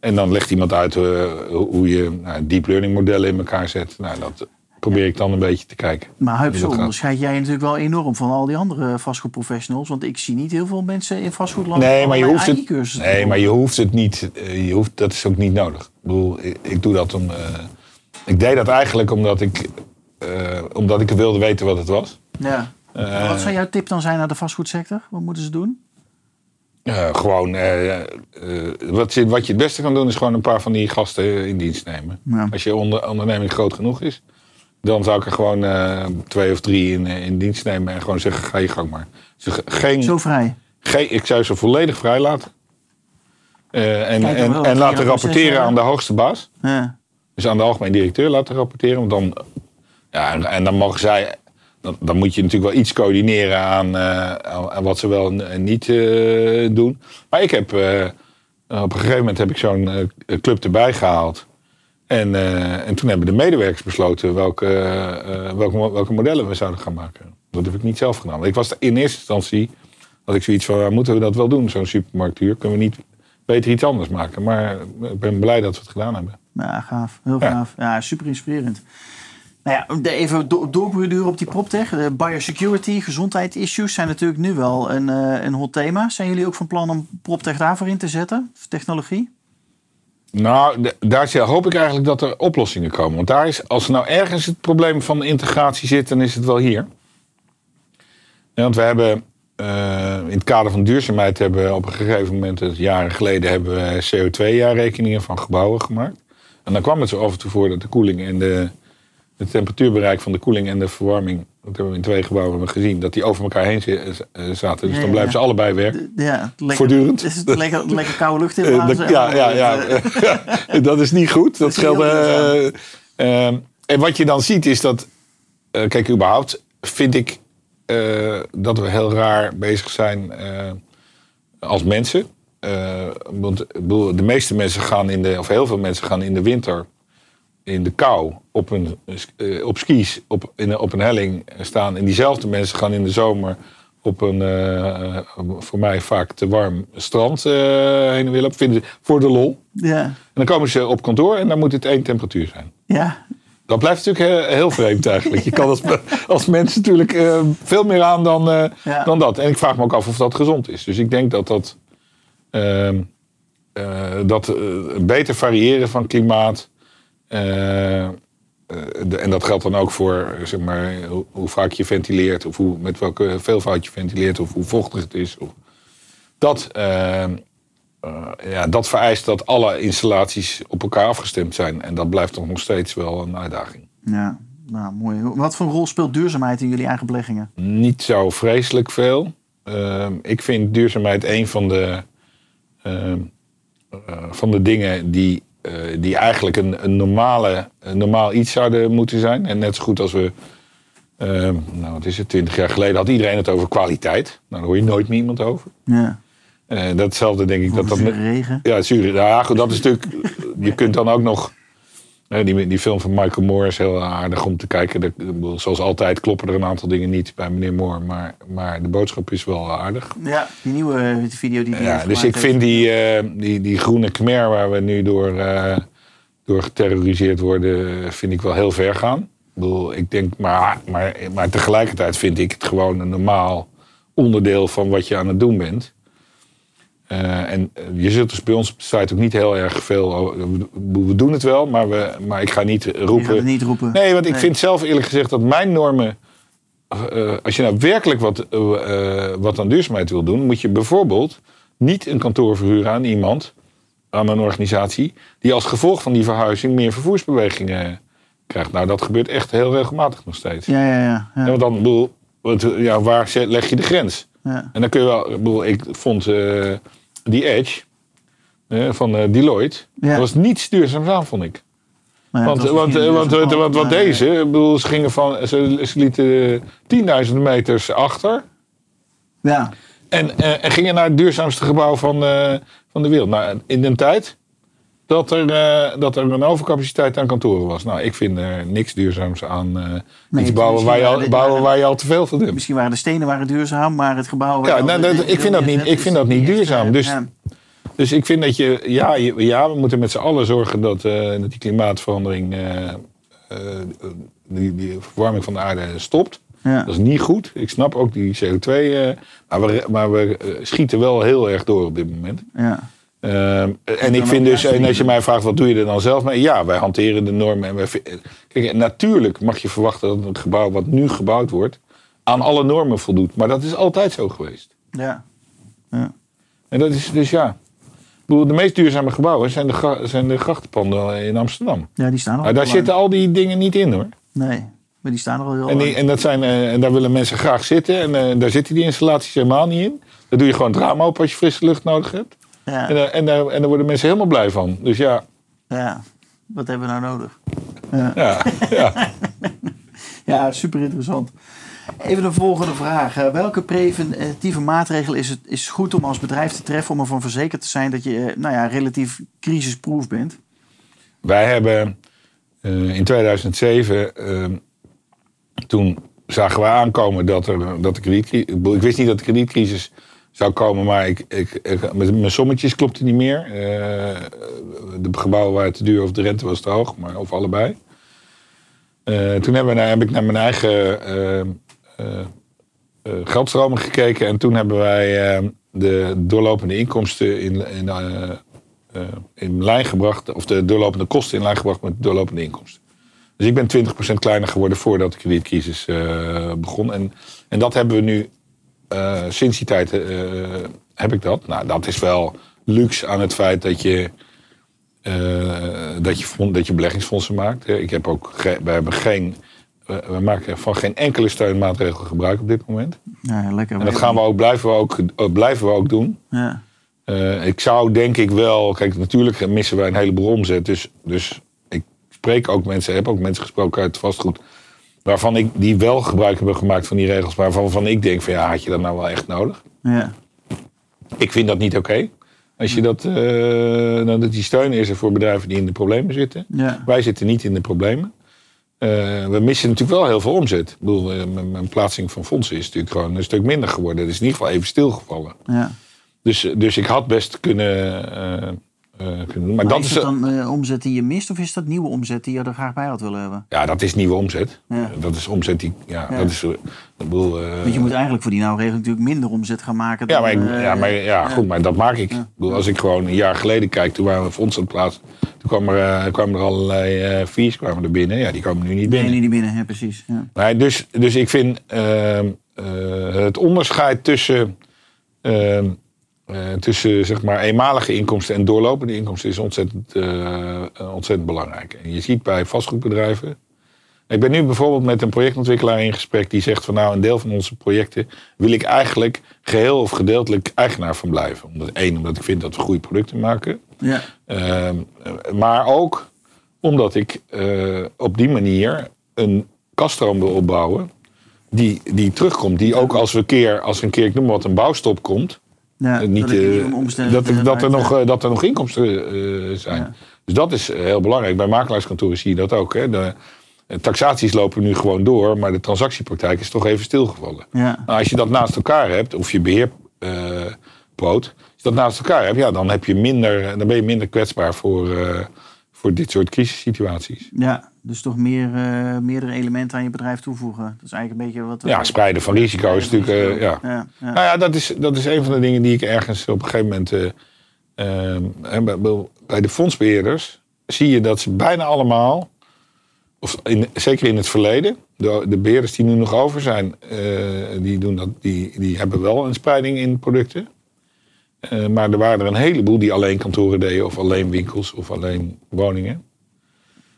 S2: En dan legt iemand uit eh, hoe je nou, deep learning modellen in elkaar zet. Nou, dat probeer ik dan een beetje te kijken.
S1: Maar Huip, zo onderscheid jij natuurlijk wel enorm van al die andere vastgoedprofessionals. Want ik zie niet heel veel mensen in vastgoedland
S2: Nee, maar je hoeft het, nee, maar je hoeft het niet. eh, Je hoeft, dat is ook niet nodig. Ik bedoel, ik, ik doe dat om. eh, ik deed dat eigenlijk omdat ik, omdat ik wilde weten wat het was.
S1: Ja. Wat zou jouw tip dan zijn naar de vastgoedsector? Wat moeten ze doen?
S2: Eh, gewoon, eh, eh, wat, je, wat je het beste kan doen is gewoon een paar van die gasten in dienst nemen.
S1: Ja.
S2: Als je onder, onderneming groot genoeg is, dan zou ik er gewoon twee of drie in, in dienst nemen en gewoon zeggen, ga je gang maar. Geen,
S1: Zo vrij.
S2: geen, ik zou ze volledig vrij laten. En en, en laten
S1: proces
S2: rapporteren aan de hoogste baas.
S1: Ja.
S2: Dus aan de algemeen directeur laten rapporteren. Want dan, ja, en, en dan mogen zij. Dan, dan moet je natuurlijk wel iets coördineren aan, eh, aan, wat ze wel en niet eh, doen. Maar ik heb. eh, op een gegeven moment heb ik zo'n club erbij gehaald. En, en toen hebben de medewerkers besloten welke, welke, welke modellen we zouden gaan maken. Dat heb ik niet zelf gedaan. Want ik was in eerste instantie. had ik zoiets van: moeten we dat wel doen, zo'n supermarkthuur? Kunnen we niet beter iets anders maken? Maar ik ben blij dat we het gedaan hebben.
S1: Ja, gaaf. Heel
S2: Ja.
S1: gaaf. Ja, super inspirerend. Nou ja, even do doorborduren op die proptech. Biosecurity, gezondheidsissues zijn natuurlijk nu wel een, eh, een hot thema. Zijn jullie ook van plan om proptech daarvoor in te zetten? Technologie?
S2: Nou, daar hoop ik eigenlijk dat er oplossingen komen. Want daar is, als er nou ergens het probleem van de integratie zit, dan is het wel hier. Ja, want we hebben eh, in het kader van duurzaamheid hebben we op een gegeven moment, dus jaren geleden, hebben we CO2-jaarrekeningen van gebouwen gemaakt. En dan kwam het zo af en toe voor dat de koeling en de, het temperatuurbereik van de koeling en de verwarming, dat hebben we in twee gebouwen gezien, dat die over elkaar heen zi- eh, zaten. Dus dan blijven ze allebei werken.
S1: Ja, lekker,
S2: Voortdurend.
S1: Is het lekker, lekker koude lucht in
S2: Eh,
S1: blazen?
S2: dat- ja, ja, ja,
S1: Eh,
S2: ja. dat is niet goed. Dat scheelt.
S1: heel
S2: eh, eh, en wat je dan ziet is dat. eh, kijk, überhaupt vind ik eh, dat we heel raar bezig zijn eh, als mensen. Eh, want de meeste mensen gaan in de, of heel veel mensen gaan in de winter in de kou op, een, eh, op skis op, in, een- op een helling staan. En diezelfde mensen gaan in de zomer op een eh, voor mij vaak te warm strand eh, heen en weer lopen. Vinden ze voor de lol.
S1: ja,
S2: En dan komen ze op kantoor en dan moet het één temperatuur zijn.
S1: ja,
S2: Dat blijft natuurlijk heel, heel vreemd eigenlijk. Je kan als, als mens natuurlijk veel meer aan dan,
S1: Ja.
S2: dan dat. En ik vraag me ook af of dat gezond is. Dus ik denk dat dat, ehm, eh, dat beter variëren van klimaat. Eh, eh, de- en dat geldt dan ook voor eh, zeg maar, hoe, hoe vaak je ventileert, of hoe, met welke veelvoud je ventileert, of hoe vochtig het is. Of, dat, ja, dat vereist dat alle installaties op elkaar afgestemd zijn. En dat blijft toch nog steeds wel een uitdaging.
S1: ja. Nou, mooi. Wat voor rol speelt duurzaamheid in jullie eigen beleggingen?
S2: Niet zo vreselijk veel. Ehm, ik vind duurzaamheid een van de, ehm, eh, van de dingen die, die eigenlijk een, een, normale, een normaal iets zouden moeten zijn. En net zo goed als we, ehm, nou wat is het, twintig jaar geleden had iedereen het over kwaliteit. Nou, daar hoor je nooit meer iemand over.
S1: Ja.
S2: Eh, datzelfde denk ik dat dat...
S1: Regen.
S2: Ja, zure. Nou ja, goed, dat is natuurlijk. Je kunt dan ook nog. Die, die film van Michael Moore is heel aardig om te kijken. De, zoals altijd kloppen er een aantal dingen niet bij meneer Moore. Maar, maar de boodschap is wel aardig.
S1: Ja, die nieuwe video die
S2: Ja, dus ik
S1: heeft.
S2: vind die, eh, die, die groene Khmer waar we nu door, eh, door geterroriseerd worden, vind ik wel heel ver gaan. Ik bedoel, ik denk, maar, maar, maar tegelijkertijd vind ik het gewoon een normaal onderdeel van wat je aan het doen bent. Eh, en eh, je zult dus bij ons op de site ook niet heel erg veel. we- doen het wel, maar, we, maar ik ga niet
S1: Je gaat
S2: roepen.
S1: het niet roepen.
S2: Nee, want ik
S1: Nee.
S2: vind zelf eerlijk gezegd dat mijn normen. eh, als je nou werkelijk wat, wat aan duurzaamheid wil doen, moet je bijvoorbeeld niet een kantoor verhuren aan iemand, aan een organisatie, die als gevolg van die verhuizing meer vervoersbewegingen krijgt. Nou, dat gebeurt echt heel regelmatig nog steeds.
S1: Ja, ja, ja.
S2: Ja,
S1: ja,
S2: want dan, ik bedoel, wat, ja, waar leg je de grens?
S1: Ja.
S2: En dan kun je wel, ik, bedoel, ik vond eh, die Edge eh, van eh, Deloitte,
S1: Ja.
S2: dat was niets duurzaams aan, vond ik.
S1: Ja,
S2: Want, want, want, wat deze, ik bedoel, ze gingen van, ze, ze lieten 10.000 meters achter
S1: Ja,
S2: en, en gingen naar het duurzaamste gebouw van, van de wereld. Nou, in een tijd dat er, eh, dat er een overcapaciteit aan kantoren was. Nou, ik vind er niks duurzaams aan eh,
S1: Nee,
S2: iets bouwen, waar je, al, bouwen
S1: waren-
S2: waar je al te veel van hebt.
S1: misschien waren de stenen waren duurzaam, maar het gebouw...
S2: Ja, nou, dat- ik vind dat niet- ik vind dat niet duurzaam.
S1: eh,
S2: Dus-. Dus ik vind dat je, ja, je- ja we moeten met z'n allen zorgen dat, eh, dat die klimaatverandering, eh, eh, die, die verwarming van de aarde stopt.
S1: Ja.
S2: Dat is niet goed. Ik snap ook die CO2, eh, maar we, maar we eh, schieten wel heel erg door op dit moment.
S1: Ja.
S2: Ehm, en
S1: dan
S2: ik vind dus, en als je mij vraagt wat doe je er dan zelf mee? Ja, wij hanteren de normen. En wij, kijk, natuurlijk mag je verwachten dat een gebouw wat nu gebouwd wordt aan alle normen voldoet. Maar dat is altijd zo geweest.
S1: Ja.
S2: En dat is dus ja. Ik bedoel, de meest duurzame gebouwen zijn de, zijn de grachtenpanden in Amsterdam.
S1: ja, die staan al
S2: Maar daar zitten al die dingen niet in hoor.
S1: Nee, maar die staan er al heel
S2: En, die, en, dat zijn, eh, en daar willen mensen graag zitten. En eh, daar zitten die installaties helemaal niet in. Daar doe je gewoon het raam open als je frisse lucht nodig hebt.
S1: Ja.
S2: En, daar- en, daar- en daar worden mensen helemaal blij van. Dus ja,
S1: ja. Wat hebben we nou nodig?
S2: ja, ja.
S1: Ja, super interessant. Even een volgende vraag. Eh, welke preventieve maatregel is het is goed om als bedrijf te treffen om ervan verzekerd te zijn dat je eh, nou ja, relatief crisisproof bent?
S2: Wij hebben eh, in 2007, eh, toen zagen we aankomen dat er dat de kredietcrisis. Ik wist niet dat de kredietcrisis zou komen, maar ik, ik, ik- met mijn sommetjes klopte niet meer. Eh, de gebouwen waren te duur of de rente was te hoog, maar of allebei. Eh, toen hebben we heb ik naar mijn eigen eh, geldstromen gekeken en toen hebben wij de doorlopende inkomsten in, in, in lijn gebracht, of de doorlopende kosten in lijn gebracht met de doorlopende inkomsten. Dus ik ben 20% kleiner geworden voordat de kredietcrisis begon. En, en dat hebben we nu, eh, sinds die tijd eh, heb ik dat. Nou, dat is wel luxe aan het feit dat je, eh, dat je, fond- dat je beleggingsfondsen maakt. Ik heb ook, ge- we hebben geen, we maken van geen enkele steunmaatregel gebruik op dit moment.
S1: Ja, lekker.
S2: En dat gaan we ook, blijven we ook, blijven we ook doen.
S1: Ja.
S2: Ik zou denk ik wel, kijk, natuurlijk missen wij een heleboel omzet. Dus, dus ik spreek ook mensen, heb ook mensen gesproken uit vastgoed. Waarvan ik die wel gebruik hebben gemaakt van die regels. Maar waarvan ik denk van ja, had je dat nou wel echt nodig?
S1: Ja.
S2: Ik vind dat niet oké. Als je dat, nou, dat die steun is er voor bedrijven die in de problemen zitten.
S1: Ja.
S2: Wij zitten niet in de problemen. Eh, we missen natuurlijk wel heel veel omzet. Ik bedoel, eh, mijn, mijn plaatsing van fondsen is natuurlijk gewoon een stuk minder geworden. Het is in ieder geval even stilgevallen.
S1: ja.
S2: Dus, dus ik had best kunnen, kunnen doen. Maar,
S1: Maar
S2: dat
S1: is dat dan eh, omzet die je mist of is dat nieuwe omzet die je er graag bij had willen hebben?
S2: ja, dat is nieuwe omzet.
S1: Ja.
S2: Dat is omzet die. Ja,
S1: Ja.
S2: Dat is, eh, ik bedoel, eh,
S1: Want je moet eigenlijk voor die nauwe regeling natuurlijk minder omzet gaan maken.
S2: ja,
S1: dan,
S2: maar, ik-
S1: eh,
S2: ja, maar ja, goed, maar dat maak ik. ik bedoel, als ik gewoon een jaar geleden kijk, toen waren we fondsen aan het plaatsen. Toen kwam er, eh, kwamen er allerlei eh fees kwamen er binnen. Ja, die komen nu niet
S1: Nee,
S2: binnen.
S1: niet die binnen, ja, precies. Ja.
S2: Nee, dus, dus ik vind ehm, eh, het onderscheid tussen, ehm, eh, tussen zeg maar eenmalige inkomsten en doorlopende inkomsten is ontzettend, eh, eh, ontzettend belangrijk. En je ziet bij vastgoedbedrijven. Ik ben nu bijvoorbeeld met een projectontwikkelaar in gesprek die zegt van nou een deel van onze projecten wil ik eigenlijk geheel of gedeeltelijk eigenaar van blijven. Omdat, één, omdat ik vind dat we goede producten maken.
S1: Ja.
S2: Ehm, maar ook omdat ik op die manier een kaststroom wil opbouwen. Die, die terugkomt. Die ook als we, keer, als een keer, ik noem wat, een bouwstop komt.
S1: Ja,
S2: eh, niet,
S1: dat, ik
S2: eh,
S1: omstellen-
S2: dat, er- dat, er nog, eh, dat er nog inkomsten zijn.
S1: Ja.
S2: Dus dat is heel belangrijk. Bij makelaarskantoren zie je dat ook. Hè. De, taxaties lopen nu gewoon door, maar de transactiepraktijk is toch even stilgevallen.
S1: Ja.
S2: Nou, als je dat naast elkaar hebt, of je beheerpoot, als je dat naast elkaar hebt, ja, dan, heb je minder, dan ben je minder kwetsbaar voor, voor dit soort crisissituaties.
S1: Ja, dus toch meer, eh, meerdere elementen aan je bedrijf toevoegen. Dat is eigenlijk een beetje wat...
S2: Ja, spreiden van risico is natuurlijk. eh, ja.
S1: Ja, ja.
S2: Nou ja, dat is, dat is een van de dingen die ik ergens op een gegeven moment. eh, bij, bij de fondsbeheerders zie je dat ze bijna allemaal, of in, zeker in het verleden, de, de beheerders die nu nog over zijn, die, doen dat, die, die hebben wel een spreiding in producten. Eh, maar er waren er een heleboel die alleen kantoren deden, of alleen winkels, of alleen woningen.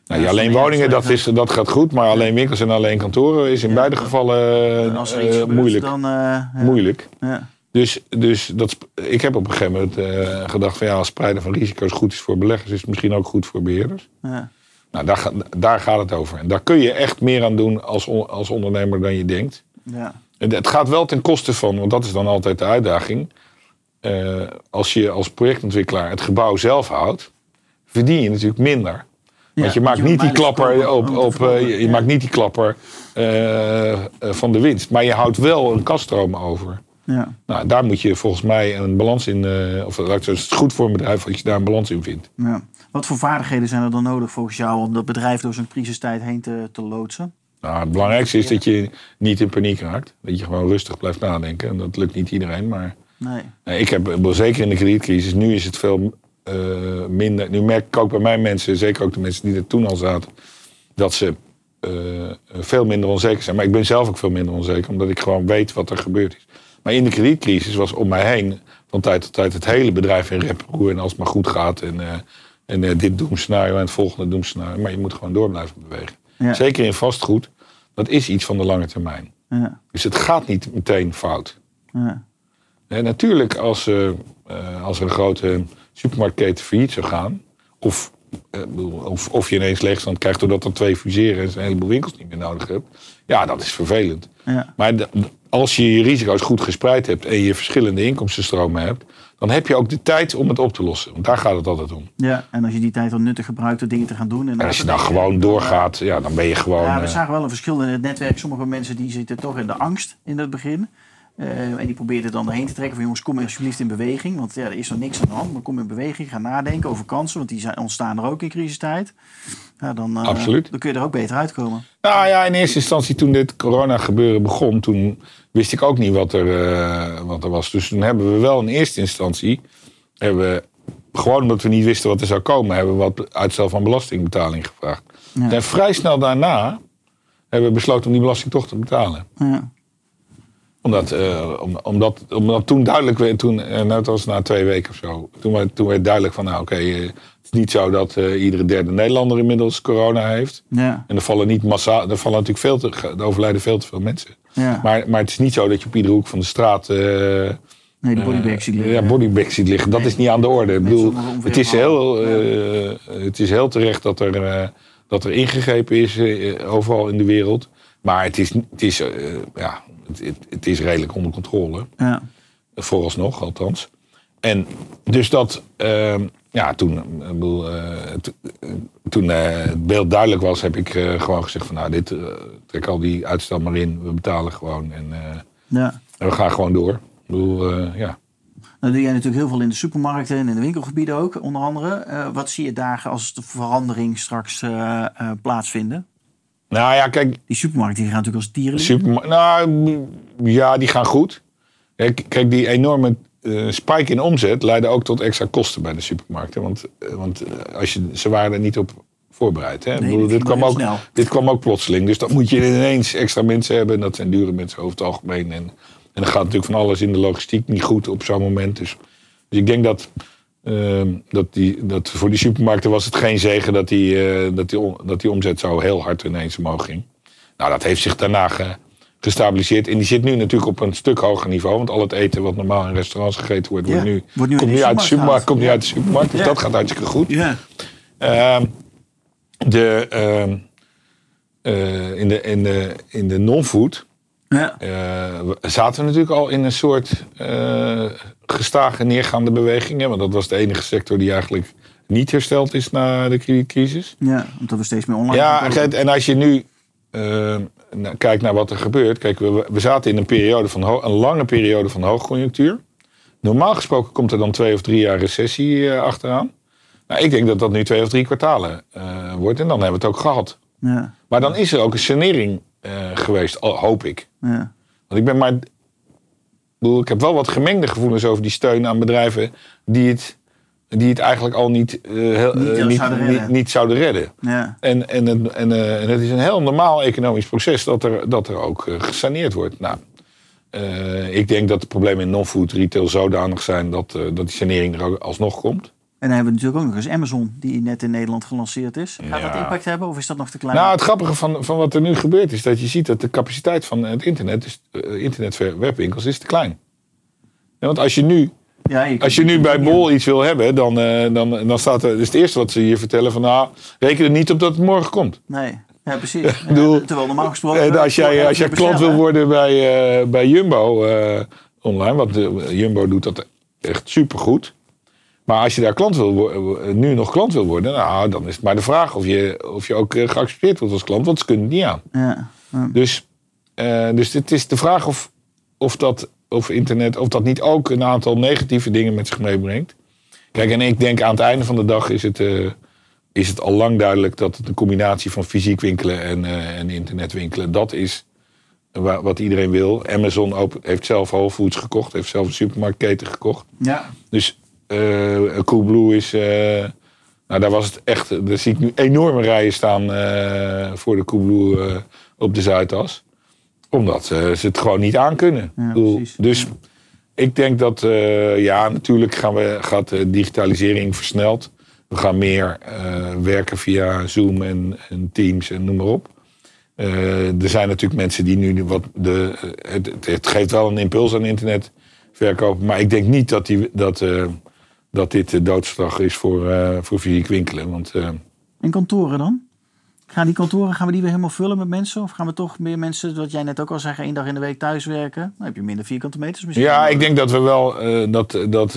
S2: Nou,
S1: Ja,
S2: alleen woningen, dat, is, dat gaat goed, maar alleen winkels en alleen kantoren is in beide gevallen
S1: als er
S2: eh,
S1: iets gebeurt,
S2: moeilijk.
S1: dan... eh, ja.
S2: moeilijk.
S1: Ja.
S2: Dus, dus dat, ik heb op een gegeven moment eh, gedacht van ja, als spreiden van risico's goed is voor beleggers, is het misschien ook goed voor beheerders.
S1: Ja.
S2: Nou, daar, daar gaat het over. En daar kun je echt meer aan doen als, on- als ondernemer dan je denkt. Het gaat wel ten koste van, want dat is dan altijd de uitdaging. Eh, als je als projectontwikkelaar het gebouw zelf houdt, verdien je natuurlijk minder. Want je
S1: want
S2: maakt niet die klapper op, op eh, je, je
S1: ja.
S2: maakt niet die klapper eh, eh, van de winst. Maar je houdt wel een kaststroom over.
S1: Ja.
S2: Nou, daar moet je volgens mij een balans in, eh, of het is goed voor een bedrijf als je daar een balans in vindt.
S1: Ja. Wat voor vaardigheden zijn er dan nodig volgens jou om dat bedrijf door zo'n crisistijd heen te, te loodsen?
S2: Nou, het belangrijkste is dat je niet in paniek raakt. Dat je gewoon rustig blijft nadenken. En dat lukt niet iedereen, maar
S1: Nee.
S2: Ik heb wel zeker in de kredietcrisis, nu is het veel eh, minder. Nu merk ik ook bij mijn mensen, zeker ook de mensen die er toen al zaten, dat ze eh, veel minder onzeker zijn. Maar ik ben zelf ook veel minder onzeker, omdat ik gewoon weet wat er gebeurd is. Maar in de kredietcrisis was om mij heen van tijd tot tijd het hele bedrijf in rep en als het maar goed gaat en, eh, en dit doemscenario en het volgende doemscenario. Maar je moet gewoon door blijven bewegen.
S1: Ja.
S2: Zeker in vastgoed, dat is iets van de lange termijn.
S1: Ja.
S2: Dus het gaat niet meteen fout.
S1: Ja.
S2: Natuurlijk, als, eh, als er een grote supermarktketen failliet zou gaan, of, bedoel, of, of je ineens leegstand krijgt doordat er twee fuseren en een heleboel winkels niet meer nodig hebt, ja, dat is vervelend.
S1: Ja.
S2: Maar als je je risico's goed gespreid hebt en je verschillende inkomstenstromen hebt, dan heb je ook de tijd om het op te lossen. Want daar gaat het altijd om.
S1: ja, en als je die tijd dan nuttig gebruikt door dingen te gaan doen.
S2: En als je dan gewoon doorgaat, ja, dan ben je gewoon.
S1: Ja, we zagen wel een verschil in het netwerk. Sommige mensen die zitten toch in de angst in het begin. Eh, en die probeerden dan erheen te trekken van jongens, kom alsjeblieft in beweging. Want ja, er is nog niks aan de hand. Maar kom in beweging, ga nadenken over kansen. Want die zijn, ontstaan er ook in crisistijd. Ja, dan, eh,
S2: Absoluut.
S1: dan kun je er ook beter uitkomen.
S2: Nou ja, in eerste instantie toen dit corona gebeuren begon, toen wist ik ook niet wat er, eh, wat er was. Dus toen hebben we wel in eerste instantie, hebben we, gewoon omdat we niet wisten wat er zou komen, hebben we wat uitstel van belastingbetaling gevraagd.
S1: Ja.
S2: En vrij snel daarna hebben we besloten om die belasting toch te betalen.
S1: Ja.
S2: Omdat, eh, om, omdat, omdat toen duidelijk werd, toen, eh, nou, het was na twee weken of zo, toen, werd- toen werd duidelijk van, nou oké, eh, het is niet zo dat iedere derde Nederlander inmiddels corona heeft.
S1: Ja.
S2: En er vallen niet massaal, er vallen natuurlijk veel te, er overlijden veel te veel mensen.
S1: Ja.
S2: Maar, maar het is niet zo dat je op iedere hoek van de straat.
S1: nee, de bodybags ziet liggen.
S2: ja, bodybags ziet liggen. Dat is niet aan de orde. Ik bedoel, het, is heel, het is heel terecht dat er, dat er ingegrepen is overal in de wereld. Maar het is, het is, ja, het, het, is redelijk onder controle.
S1: Ja.
S2: Vooralsnog, althans. En dus dat, ehm, ja, toen, ik bedoel, eh, to- eh, toen eh, het beeld duidelijk was, heb ik eh, gewoon gezegd van, nou, dit, eh, trek al die uitstel maar in. We betalen gewoon en, eh,
S1: ja.
S2: en we gaan gewoon door. Ik bedoel, eh, ja.
S1: Dan doe jij natuurlijk heel veel in de supermarkten en in de winkelgebieden ook, onder andere. Eh, wat zie je daar als de verandering straks eh, eh, plaatsvinden?
S2: Nou ja, kijk,
S1: Die supermarkten die gaan natuurlijk als dieren.
S2: nou, ja, die gaan goed. Kijk, die enorme eh, spike in omzet leidde ook tot extra kosten bij de supermarkten. Want, eh, want eh, als je, ze waren er niet op voorbereid. Hè?
S1: Nee,
S2: bedoel, dit, kwam ook,
S1: snel.
S2: dit kwam ook plotseling. Dus dan moet je ineens extra mensen hebben. En dat zijn dure mensen over het algemeen. En, en dan gaat natuurlijk van alles in de logistiek niet goed op zo'n moment. Dus, dus ik denk dat, eh, dat, die, dat voor die supermarkten was het geen zegen dat die, eh, dat, die, dat die omzet zo heel hard ineens omhoog ging. Nou, dat heeft zich daarna ge- gestabiliseerd. En die zit nu natuurlijk op een stuk hoger niveau. Want al het eten wat normaal in restaurants gegeten wordt, wordt
S1: Ja,
S2: nu,
S1: wordt nu
S2: komt nu uit de
S1: supermarkt.
S2: Komt nu uit de supermarkt. Dus
S1: Ja.
S2: dat gaat hartstikke goed.
S1: Ja.
S2: Ehm, de, ehm, eh, in de, in de, in de non-food
S1: Ja.
S2: eh, zaten we natuurlijk al in een soort gestage neergaande beweging. Hè? Want dat was de enige sector die eigenlijk niet hersteld is na de kredietcrisis.
S1: ja, omdat we steeds meer online
S2: Ja, en als je nu eh, kijkt naar wat er gebeurt. Kijk, we, we zaten in een, periode van een lange periode van hoogconjunctuur. Normaal gesproken komt er dan twee of drie jaar recessie eh, achteraan. Nou, ik denk dat dat nu twee of drie kwartalen eh, wordt. En dan hebben we het ook gehad.
S1: Ja,
S2: Maar dan is er ook een sanering geweest, hoop ik.
S1: ja,
S2: Want ik ben maar. Ik, bedoel, ik heb wel wat gemengde gevoelens over die steun aan bedrijven die het, die het eigenlijk al niet, eh, heel-
S1: Niet,
S2: eh,
S1: eh,
S2: niet,
S1: zouden
S2: niet,
S1: redden.
S2: niet zouden redden.
S1: ja.
S2: En, en, het- en, en het is een heel normaal economisch proces dat er, dat er ook gesaneerd wordt. Nou, ik denk dat de problemen in non-food retail zodanig zijn dat, dat die sanering er ook alsnog komt.
S1: En dan hebben we natuurlijk ook nog eens Amazon, die net in Nederland gelanceerd is. Gaat dat impact hebben of is dat nog te klein?
S2: Nou, het grappige van, van wat er nu gebeurt is dat je ziet dat de capaciteit van het internet, dus uh, internetwebwinkels, is te klein. Ja, want als je nu,
S1: ja, je
S2: als je nu bij Bol iets wil hebben, dan, eh, dan, dan staat er, dus het eerste wat ze hier vertellen van nou, reken er niet op dat het morgen komt.
S1: Nee, ja, precies.
S2: Bedoel,
S1: terwijl normaal gesproken...
S2: En als jij, als jij klant wil worden bij, eh, bij Jumbo eh, online, want eh, Jumbo doet dat echt supergoed. Maar als je daar klant wil, nu nog klant wil worden, nou, dan is het maar de vraag of je, of je ook eh, geaccepteerd wordt als klant, want ze kunnen het niet aan.
S1: Ja, ja.
S2: Dus, eh, dus het is de vraag of, of dat of internet, of dat niet ook een aantal negatieve dingen met zich meebrengt. Kijk, en ik denk aan het einde van de dag is het, eh, is het al lang duidelijk dat het een combinatie van fysiek winkelen en, uh, en internet winkelen, dat is wa- wat iedereen wil. Amazon heeft zelf Whole Foods gekocht, heeft zelf een supermarktketen gekocht.
S1: Ja.
S2: Dus Coolblue is. eh, nou, daar was het echt. Daar zie ik nu enorme rijen staan eh, voor de Coolblue op de Zuidas. Omdat ze het gewoon niet aankunnen.
S1: Ja, precies.
S2: dus ik denk dat. ja, natuurlijk gaan we, gaat de digitalisering versneld. We gaan meer werken via Zoom en, en Teams en noem maar op. Er zijn natuurlijk mensen die nu wat. De, het, het- geeft wel een impuls aan internet verkopen. Maar ik denk niet dat, die, dat, dat dit de doodslag is voor, eh, voor fysiek winkelen. Want eh,
S1: En kantoren dan? Gaan die kantoren, gaan we die weer helemaal vullen met mensen? Of gaan we toch meer mensen, wat jij net ook al zei, één dag in de week thuiswerken? Dan heb je minder vierkante meters misschien.
S2: ja, ik denk dat we wel eh, dat, dat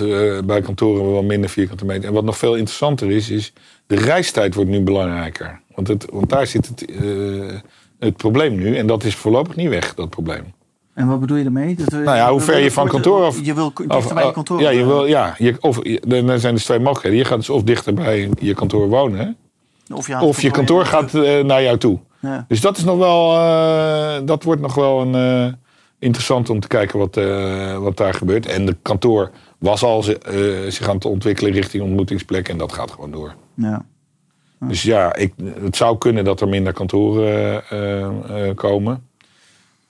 S2: bij kantoren we wel minder vierkante meter. En wat nog veel interessanter is, is de reistijd wordt nu belangrijker. Want, het, want daar zit het, het probleem nu. En dat is voorlopig niet weg, dat probleem.
S1: En wat bedoel je daarmee? Dat,
S2: Nou ja, hoe ver je van kantoor af-
S1: Je wil
S2: Of,
S1: dichter bij je kantoor.
S2: Ja, je wil, ja je, of, er zijn dus twee mogelijkheden. Je gaat dus of dichter bij je kantoor wonen.
S1: Of je,
S2: Of kantoor gaat eh, naar jou toe.
S1: Ja.
S2: Dus dat is nog wel, eh, dat wordt nog wel een, eh, interessant om te kijken wat, wat daar gebeurt. En de kantoor was al zich aan het ontwikkelen richting ontmoetingsplek en dat gaat gewoon door.
S1: Ja.
S2: Dus ja, ik, het zou kunnen dat er minder kantoren komen.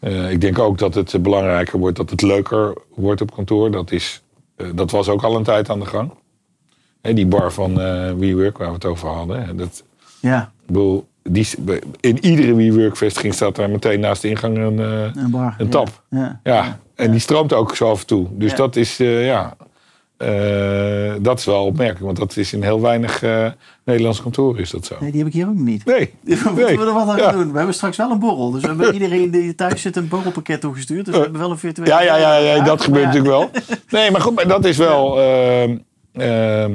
S2: Eh, ik denk ook dat het belangrijker wordt dat het leuker wordt op kantoor. Dat, is, eh, dat was ook al een tijd aan de gang. Hè, die bar van eh WeWork waar we het over hadden. hè, Dat,
S1: ja,
S2: bedoel, die, in iedere WeWork-vestiging staat daar meteen naast de ingang een, eh,
S1: een bar.
S2: een
S1: ja.
S2: tap.
S1: Ja.
S2: Ja, en die stroomt ook zo af en toe. Dus
S1: Ja.
S2: dat is, eh, ja, eh, dat is wel opmerkelijk. Want dat is in heel weinig eh, Nederlandse kantoren is dat zo.
S1: Nee, die heb ik hier ook niet.
S2: Nee,
S1: We moeten
S2: nee.
S1: we er wat aan
S2: Ja.
S1: gaan doen. We hebben straks wel een borrel. Dus we hebben iedereen die thuis zit een borrelpakket toegestuurd. Dus we hebben wel een virtuele
S2: Ja, ja, ja, ja, dat gebeurt natuurlijk wel. Nee, maar goed, maar dat is wel... ehm, ehm,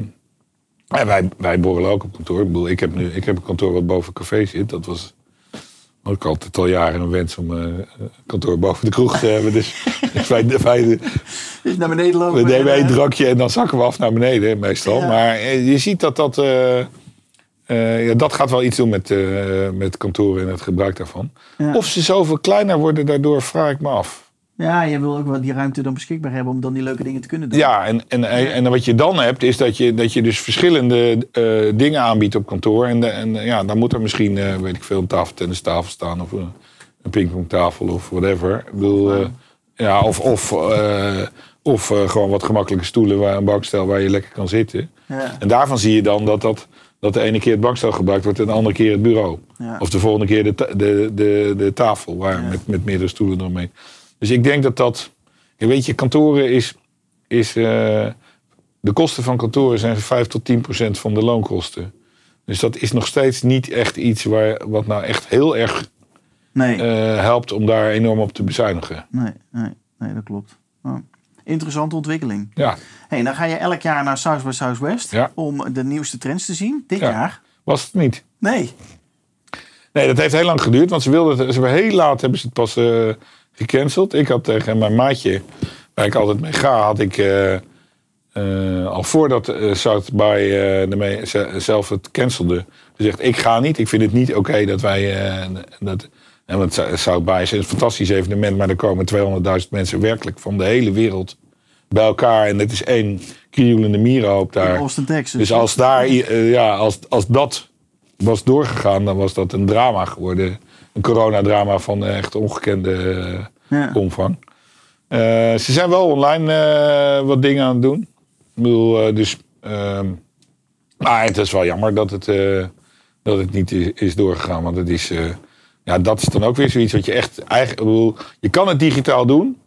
S2: wij, wij borrelen ook op kantoor. Ik bedoel, ik heb, nu, ik heb een kantoor wat boven een café zit. Dat was ook altijd al jaren een wens om eh, een kantoor boven de kroeg te hebben. Dus, dus wij, wij,
S1: Dus naar beneden lopen.
S2: we nemen
S1: en,
S2: één
S1: eh,
S2: drankje en dan zakken we af naar beneden meestal.
S1: Ja.
S2: Maar eh, je ziet dat dat... eh, eh, ja, dat gaat wel iets doen met, eh, met kantoren en het gebruik daarvan.
S1: Ja.
S2: Of ze zoveel kleiner worden, daardoor vraag ik me af.
S1: Ja, je wil ook wel die ruimte dan beschikbaar hebben om dan die leuke dingen te kunnen doen.
S2: Ja, en, en, en wat je dan hebt, is dat je, dat je dus verschillende eh, dingen aanbiedt op kantoor. En, de, en eh, ja, dan moet er misschien, eh, weet ik veel, een tafeltennistafel staan of een, een pingpongtafel of whatever. Ik bedoel, eh, ja, of, of, eh, of eh, gewoon wat gemakkelijke stoelen, waar een bankstel waar je lekker kan zitten.
S1: Ja.
S2: En daarvan zie je dan dat, dat, dat de ene keer het bankstel gebruikt wordt en de andere keer het bureau.
S1: Ja.
S2: Of de volgende keer de, de, de, de tafel waar, met, met meerdere stoelen eromheen. Dus ik denk dat dat. Je weet je, kantoren is. is eh, de kosten van kantoren zijn 5 tot 10 procent van de loonkosten. Dus dat is nog steeds niet echt iets waar, wat nou echt heel erg
S1: Nee,
S2: eh, helpt om daar enorm op te bezuinigen.
S1: nee, nee, nee, dat klopt. Oh. Interessante ontwikkeling.
S2: Ja,
S1: Hey, dan ga je elk jaar naar South by Southwest
S2: Ja.
S1: om de nieuwste trends te zien. Dit
S2: Ja.
S1: jaar?
S2: was het niet.
S1: Nee.
S2: Nee, dat heeft heel lang geduurd, want ze wilden ze heel laat hebben ze het pas eh, gecanceld. Ik had tegen mijn maatje, waar ik altijd mee ga, had ik eh, eh, al voordat eh South by zelf het cancelde, gezegd: ik ga niet. Ik vind het niet oké dat wij dat. En want Sou- South by is een fantastisch evenement, maar er komen 200.000 mensen werkelijk van de hele wereld bij elkaar. En het is één krioelende mierenhoop daar.
S1: In Austin, Texas.
S2: Dus als, daar, ja, als, als dat was doorgegaan, dan was dat een drama geworden. Een coronadrama van echt ongekende eh,
S1: Ja.
S2: omvang. Eh, ze zijn wel online eh, wat dingen aan het doen. Ik bedoel, eh, dus... ehm, maar het is wel jammer dat het, eh, dat het niet is, is doorgegaan. Want het is... eh, ja, dat is dan ook weer zoiets wat je echt... Eigen, ik bedoel, je kan het digitaal doen.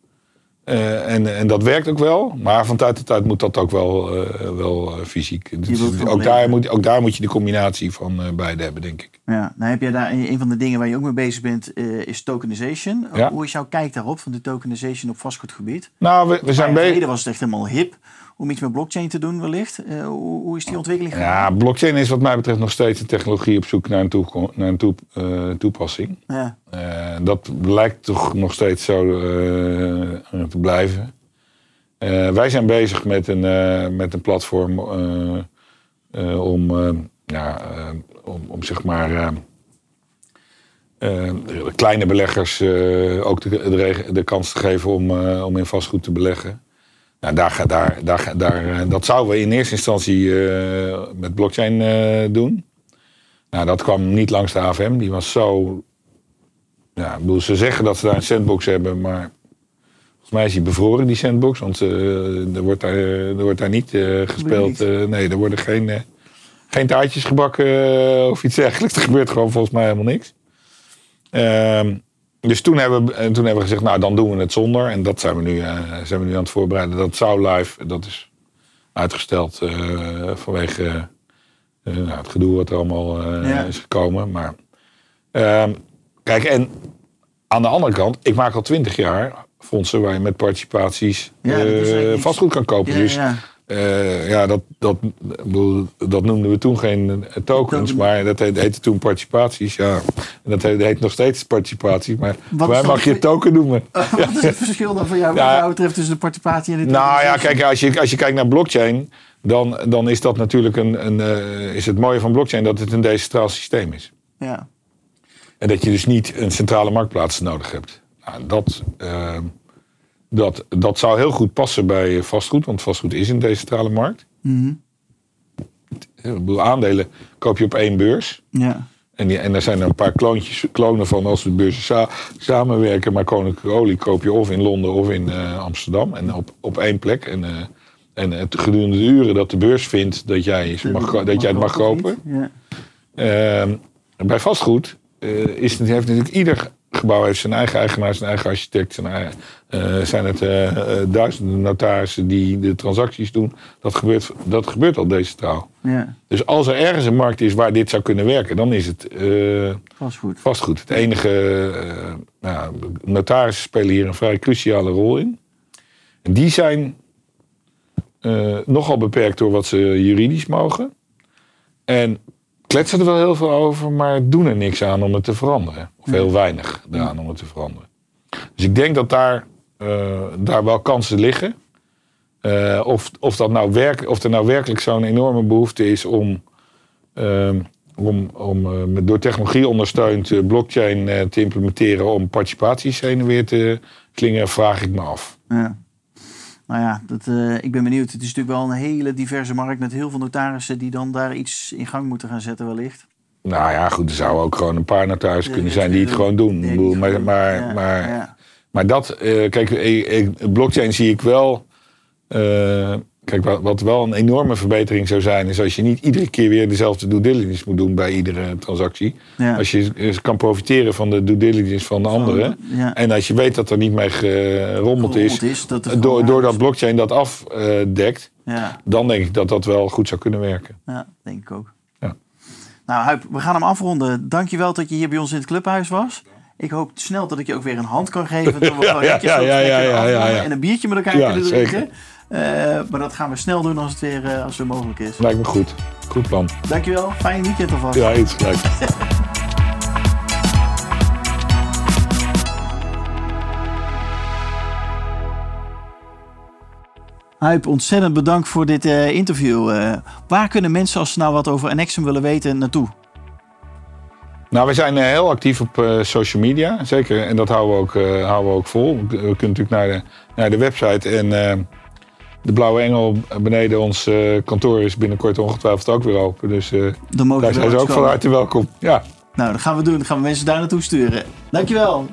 S2: Eh, en, en dat werkt ook wel. Maar van tijd tot tijd moet dat ook wel, eh, wel eh, fysiek. Dus ook, daar moet, ook daar moet je de combinatie van beide hebben, denk ik.
S1: Ja, dan heb je daar een van de dingen waar je ook mee bezig bent, is tokenization.
S2: Ja.
S1: Hoe is jouw kijk daarop van de tokenization op vastgoedgebied?
S2: Nou, we, zijn bezig...
S1: was het echt helemaal hip om iets met blockchain te doen wellicht. Uh, hoe, hoe, is die ontwikkeling gegaan?
S2: Ja, blockchain is wat mij betreft nog steeds een technologie op zoek naar een, toe, naar een toe, uh, toepassing. Ja. Uh, dat lijkt toch nog steeds zo te blijven. wij zijn bezig met een, met een platform om, ja, om, om zeg maar kleine beleggers ook de, de, de, kans te geven om, om in vastgoed te beleggen. Nou, daar, daar, daar, daar, eh, dat zouden we in eerste instantie eh, met blockchain uh, doen. Nou, dat kwam niet langs de AFM. Die was zo. Ja, bedoel, ze zeggen dat ze daar een sandbox hebben, maar volgens mij is die bevroren, die sandbox. Want uh, er, wordt daar, er wordt daar niet gespeeld. nee, er worden geen, geen taartjes gebakken of iets dergelijks. Er gebeurt gewoon volgens mij helemaal niks. Ehm, dus toen hebben, we, toen hebben we gezegd, nou dan doen we het zonder. En dat zijn we nu, uh, zijn we nu aan het voorbereiden. Dat zou live, dat is uitgesteld uh, vanwege uh, nou, het gedoe wat er allemaal is gekomen. Maar ehm, kijk, en aan de andere kant, ik maak al twintig jaar fondsen waar je met participaties ja, vastgoed kan kopen. dus uh, ja, dat, dat, dat noemden we toen geen eh, tokens, maar dat heette toen participaties. Ja. En dat heet, nog steeds participatie, maar wij mag je het token noemen.
S1: Uh, wat is het verschil dan voor jou, wat jou betreft tussen de participatie en de
S2: Nou ja, kijk, als je, als je kijkt naar blockchain, dan, dan is dat natuurlijk een, een uh, is het mooie van blockchain dat het een decentraal systeem is. Ja. En dat je dus niet een centrale marktplaats nodig hebt. Nou, dat dat, dat zou heel goed passen bij vastgoed, want vastgoed is een decentrale markt. Mm -hmm. Aandelen koop je op één beurs. Ja. En, die, en daar zijn er een paar kloontjes, klonen van als de beurzen samenwerken. Maar Koninklijke Olie koop je of in Londen of in uh, Amsterdam. En op, op één plek. En, uh, en het gedurende de uren dat de beurs vindt dat jij, mag, dat jij het mag kopen. Ja. Uh, bij vastgoed uh, is, heeft natuurlijk ieder gebouw heeft zijn eigen eigenaar, zijn eigen architect. Zijn eigen, uh, zijn het uh, duizenden notarissen die de transacties doen. Dat gebeurt, dat gebeurt al decentraal. Ja. Dus als er ergens een markt is waar dit zou kunnen werken, dan is het
S1: vastgoed.
S2: vastgoed. Het enige, nou, notarissen spelen hier een vrij cruciale rol in. En die zijn nogal beperkt door wat ze juridisch mogen. En kletsen er wel heel veel over, maar doen er niks aan om het te veranderen. Of heel weinig eraan om het te veranderen. Dus ik denk dat daar, uh, daar wel kansen liggen. Uh, of, of, dat nou werk, of er nou werkelijk zo'n enorme behoefte is om, uh, om, om uh, door technologie ondersteund blockchain te implementeren om participaties heen en weer te klingen, vraag ik me af. Ja.
S1: Nou ja, dat, uh, ik ben benieuwd. Het is natuurlijk wel een hele diverse markt met heel veel notarissen die dan daar iets in gang moeten gaan zetten wellicht.
S2: Nou ja, goed, er zouden ook gewoon een paar notarissen kunnen zijn die het gewoon doen. Nee, maar, maar, maar, maar, dat, uh, kijk, blockchain zie ik wel. Uh, Kijk, wat, wel een enorme verbetering zou zijn, is als je niet iedere keer weer dezelfde due diligence moet doen bij iedere transactie. Als je kan profiteren van de due diligence van de anderen. En als je weet dat er niet mee gerommeld is, is dat door, doordat blockchain dat afdekt, ja. dan denk ik dat dat wel goed zou kunnen werken.
S1: Ja, denk ik ook. Ja. Nou, Huip, we gaan hem afronden. Dankjewel dat je hier bij ons in het clubhuis was. Ik hoop snel dat ik je ook weer een hand kan geven. Dat we ja, ja, ja, ja, ja, En een biertje met elkaar kunnen drinken. Uh, maar dat gaan we snel doen als het weer, uh, als het mogelijk is.
S2: Lijkt me goed. Goed plan.
S1: Dankjewel. Fijn weekend alvast.
S2: Ja, iets gelijk.
S1: Huip, ontzettend bedankt voor dit uh, interview. waar kunnen mensen, als ze nou wat over Annexum willen weten, naartoe?
S2: Nou, we zijn heel actief op social media, zeker. En dat houden we ook, houden we ook vol. We kunnen natuurlijk naar de, naar de website en de Blauwe Engel beneden ons uh, kantoor is binnenkort ongetwijfeld ook weer open. Dus uh, daar zijn ze ook van harte welkom. Ja.
S1: Nou, dat gaan we doen. Dan gaan we mensen daar naartoe sturen. Dankjewel.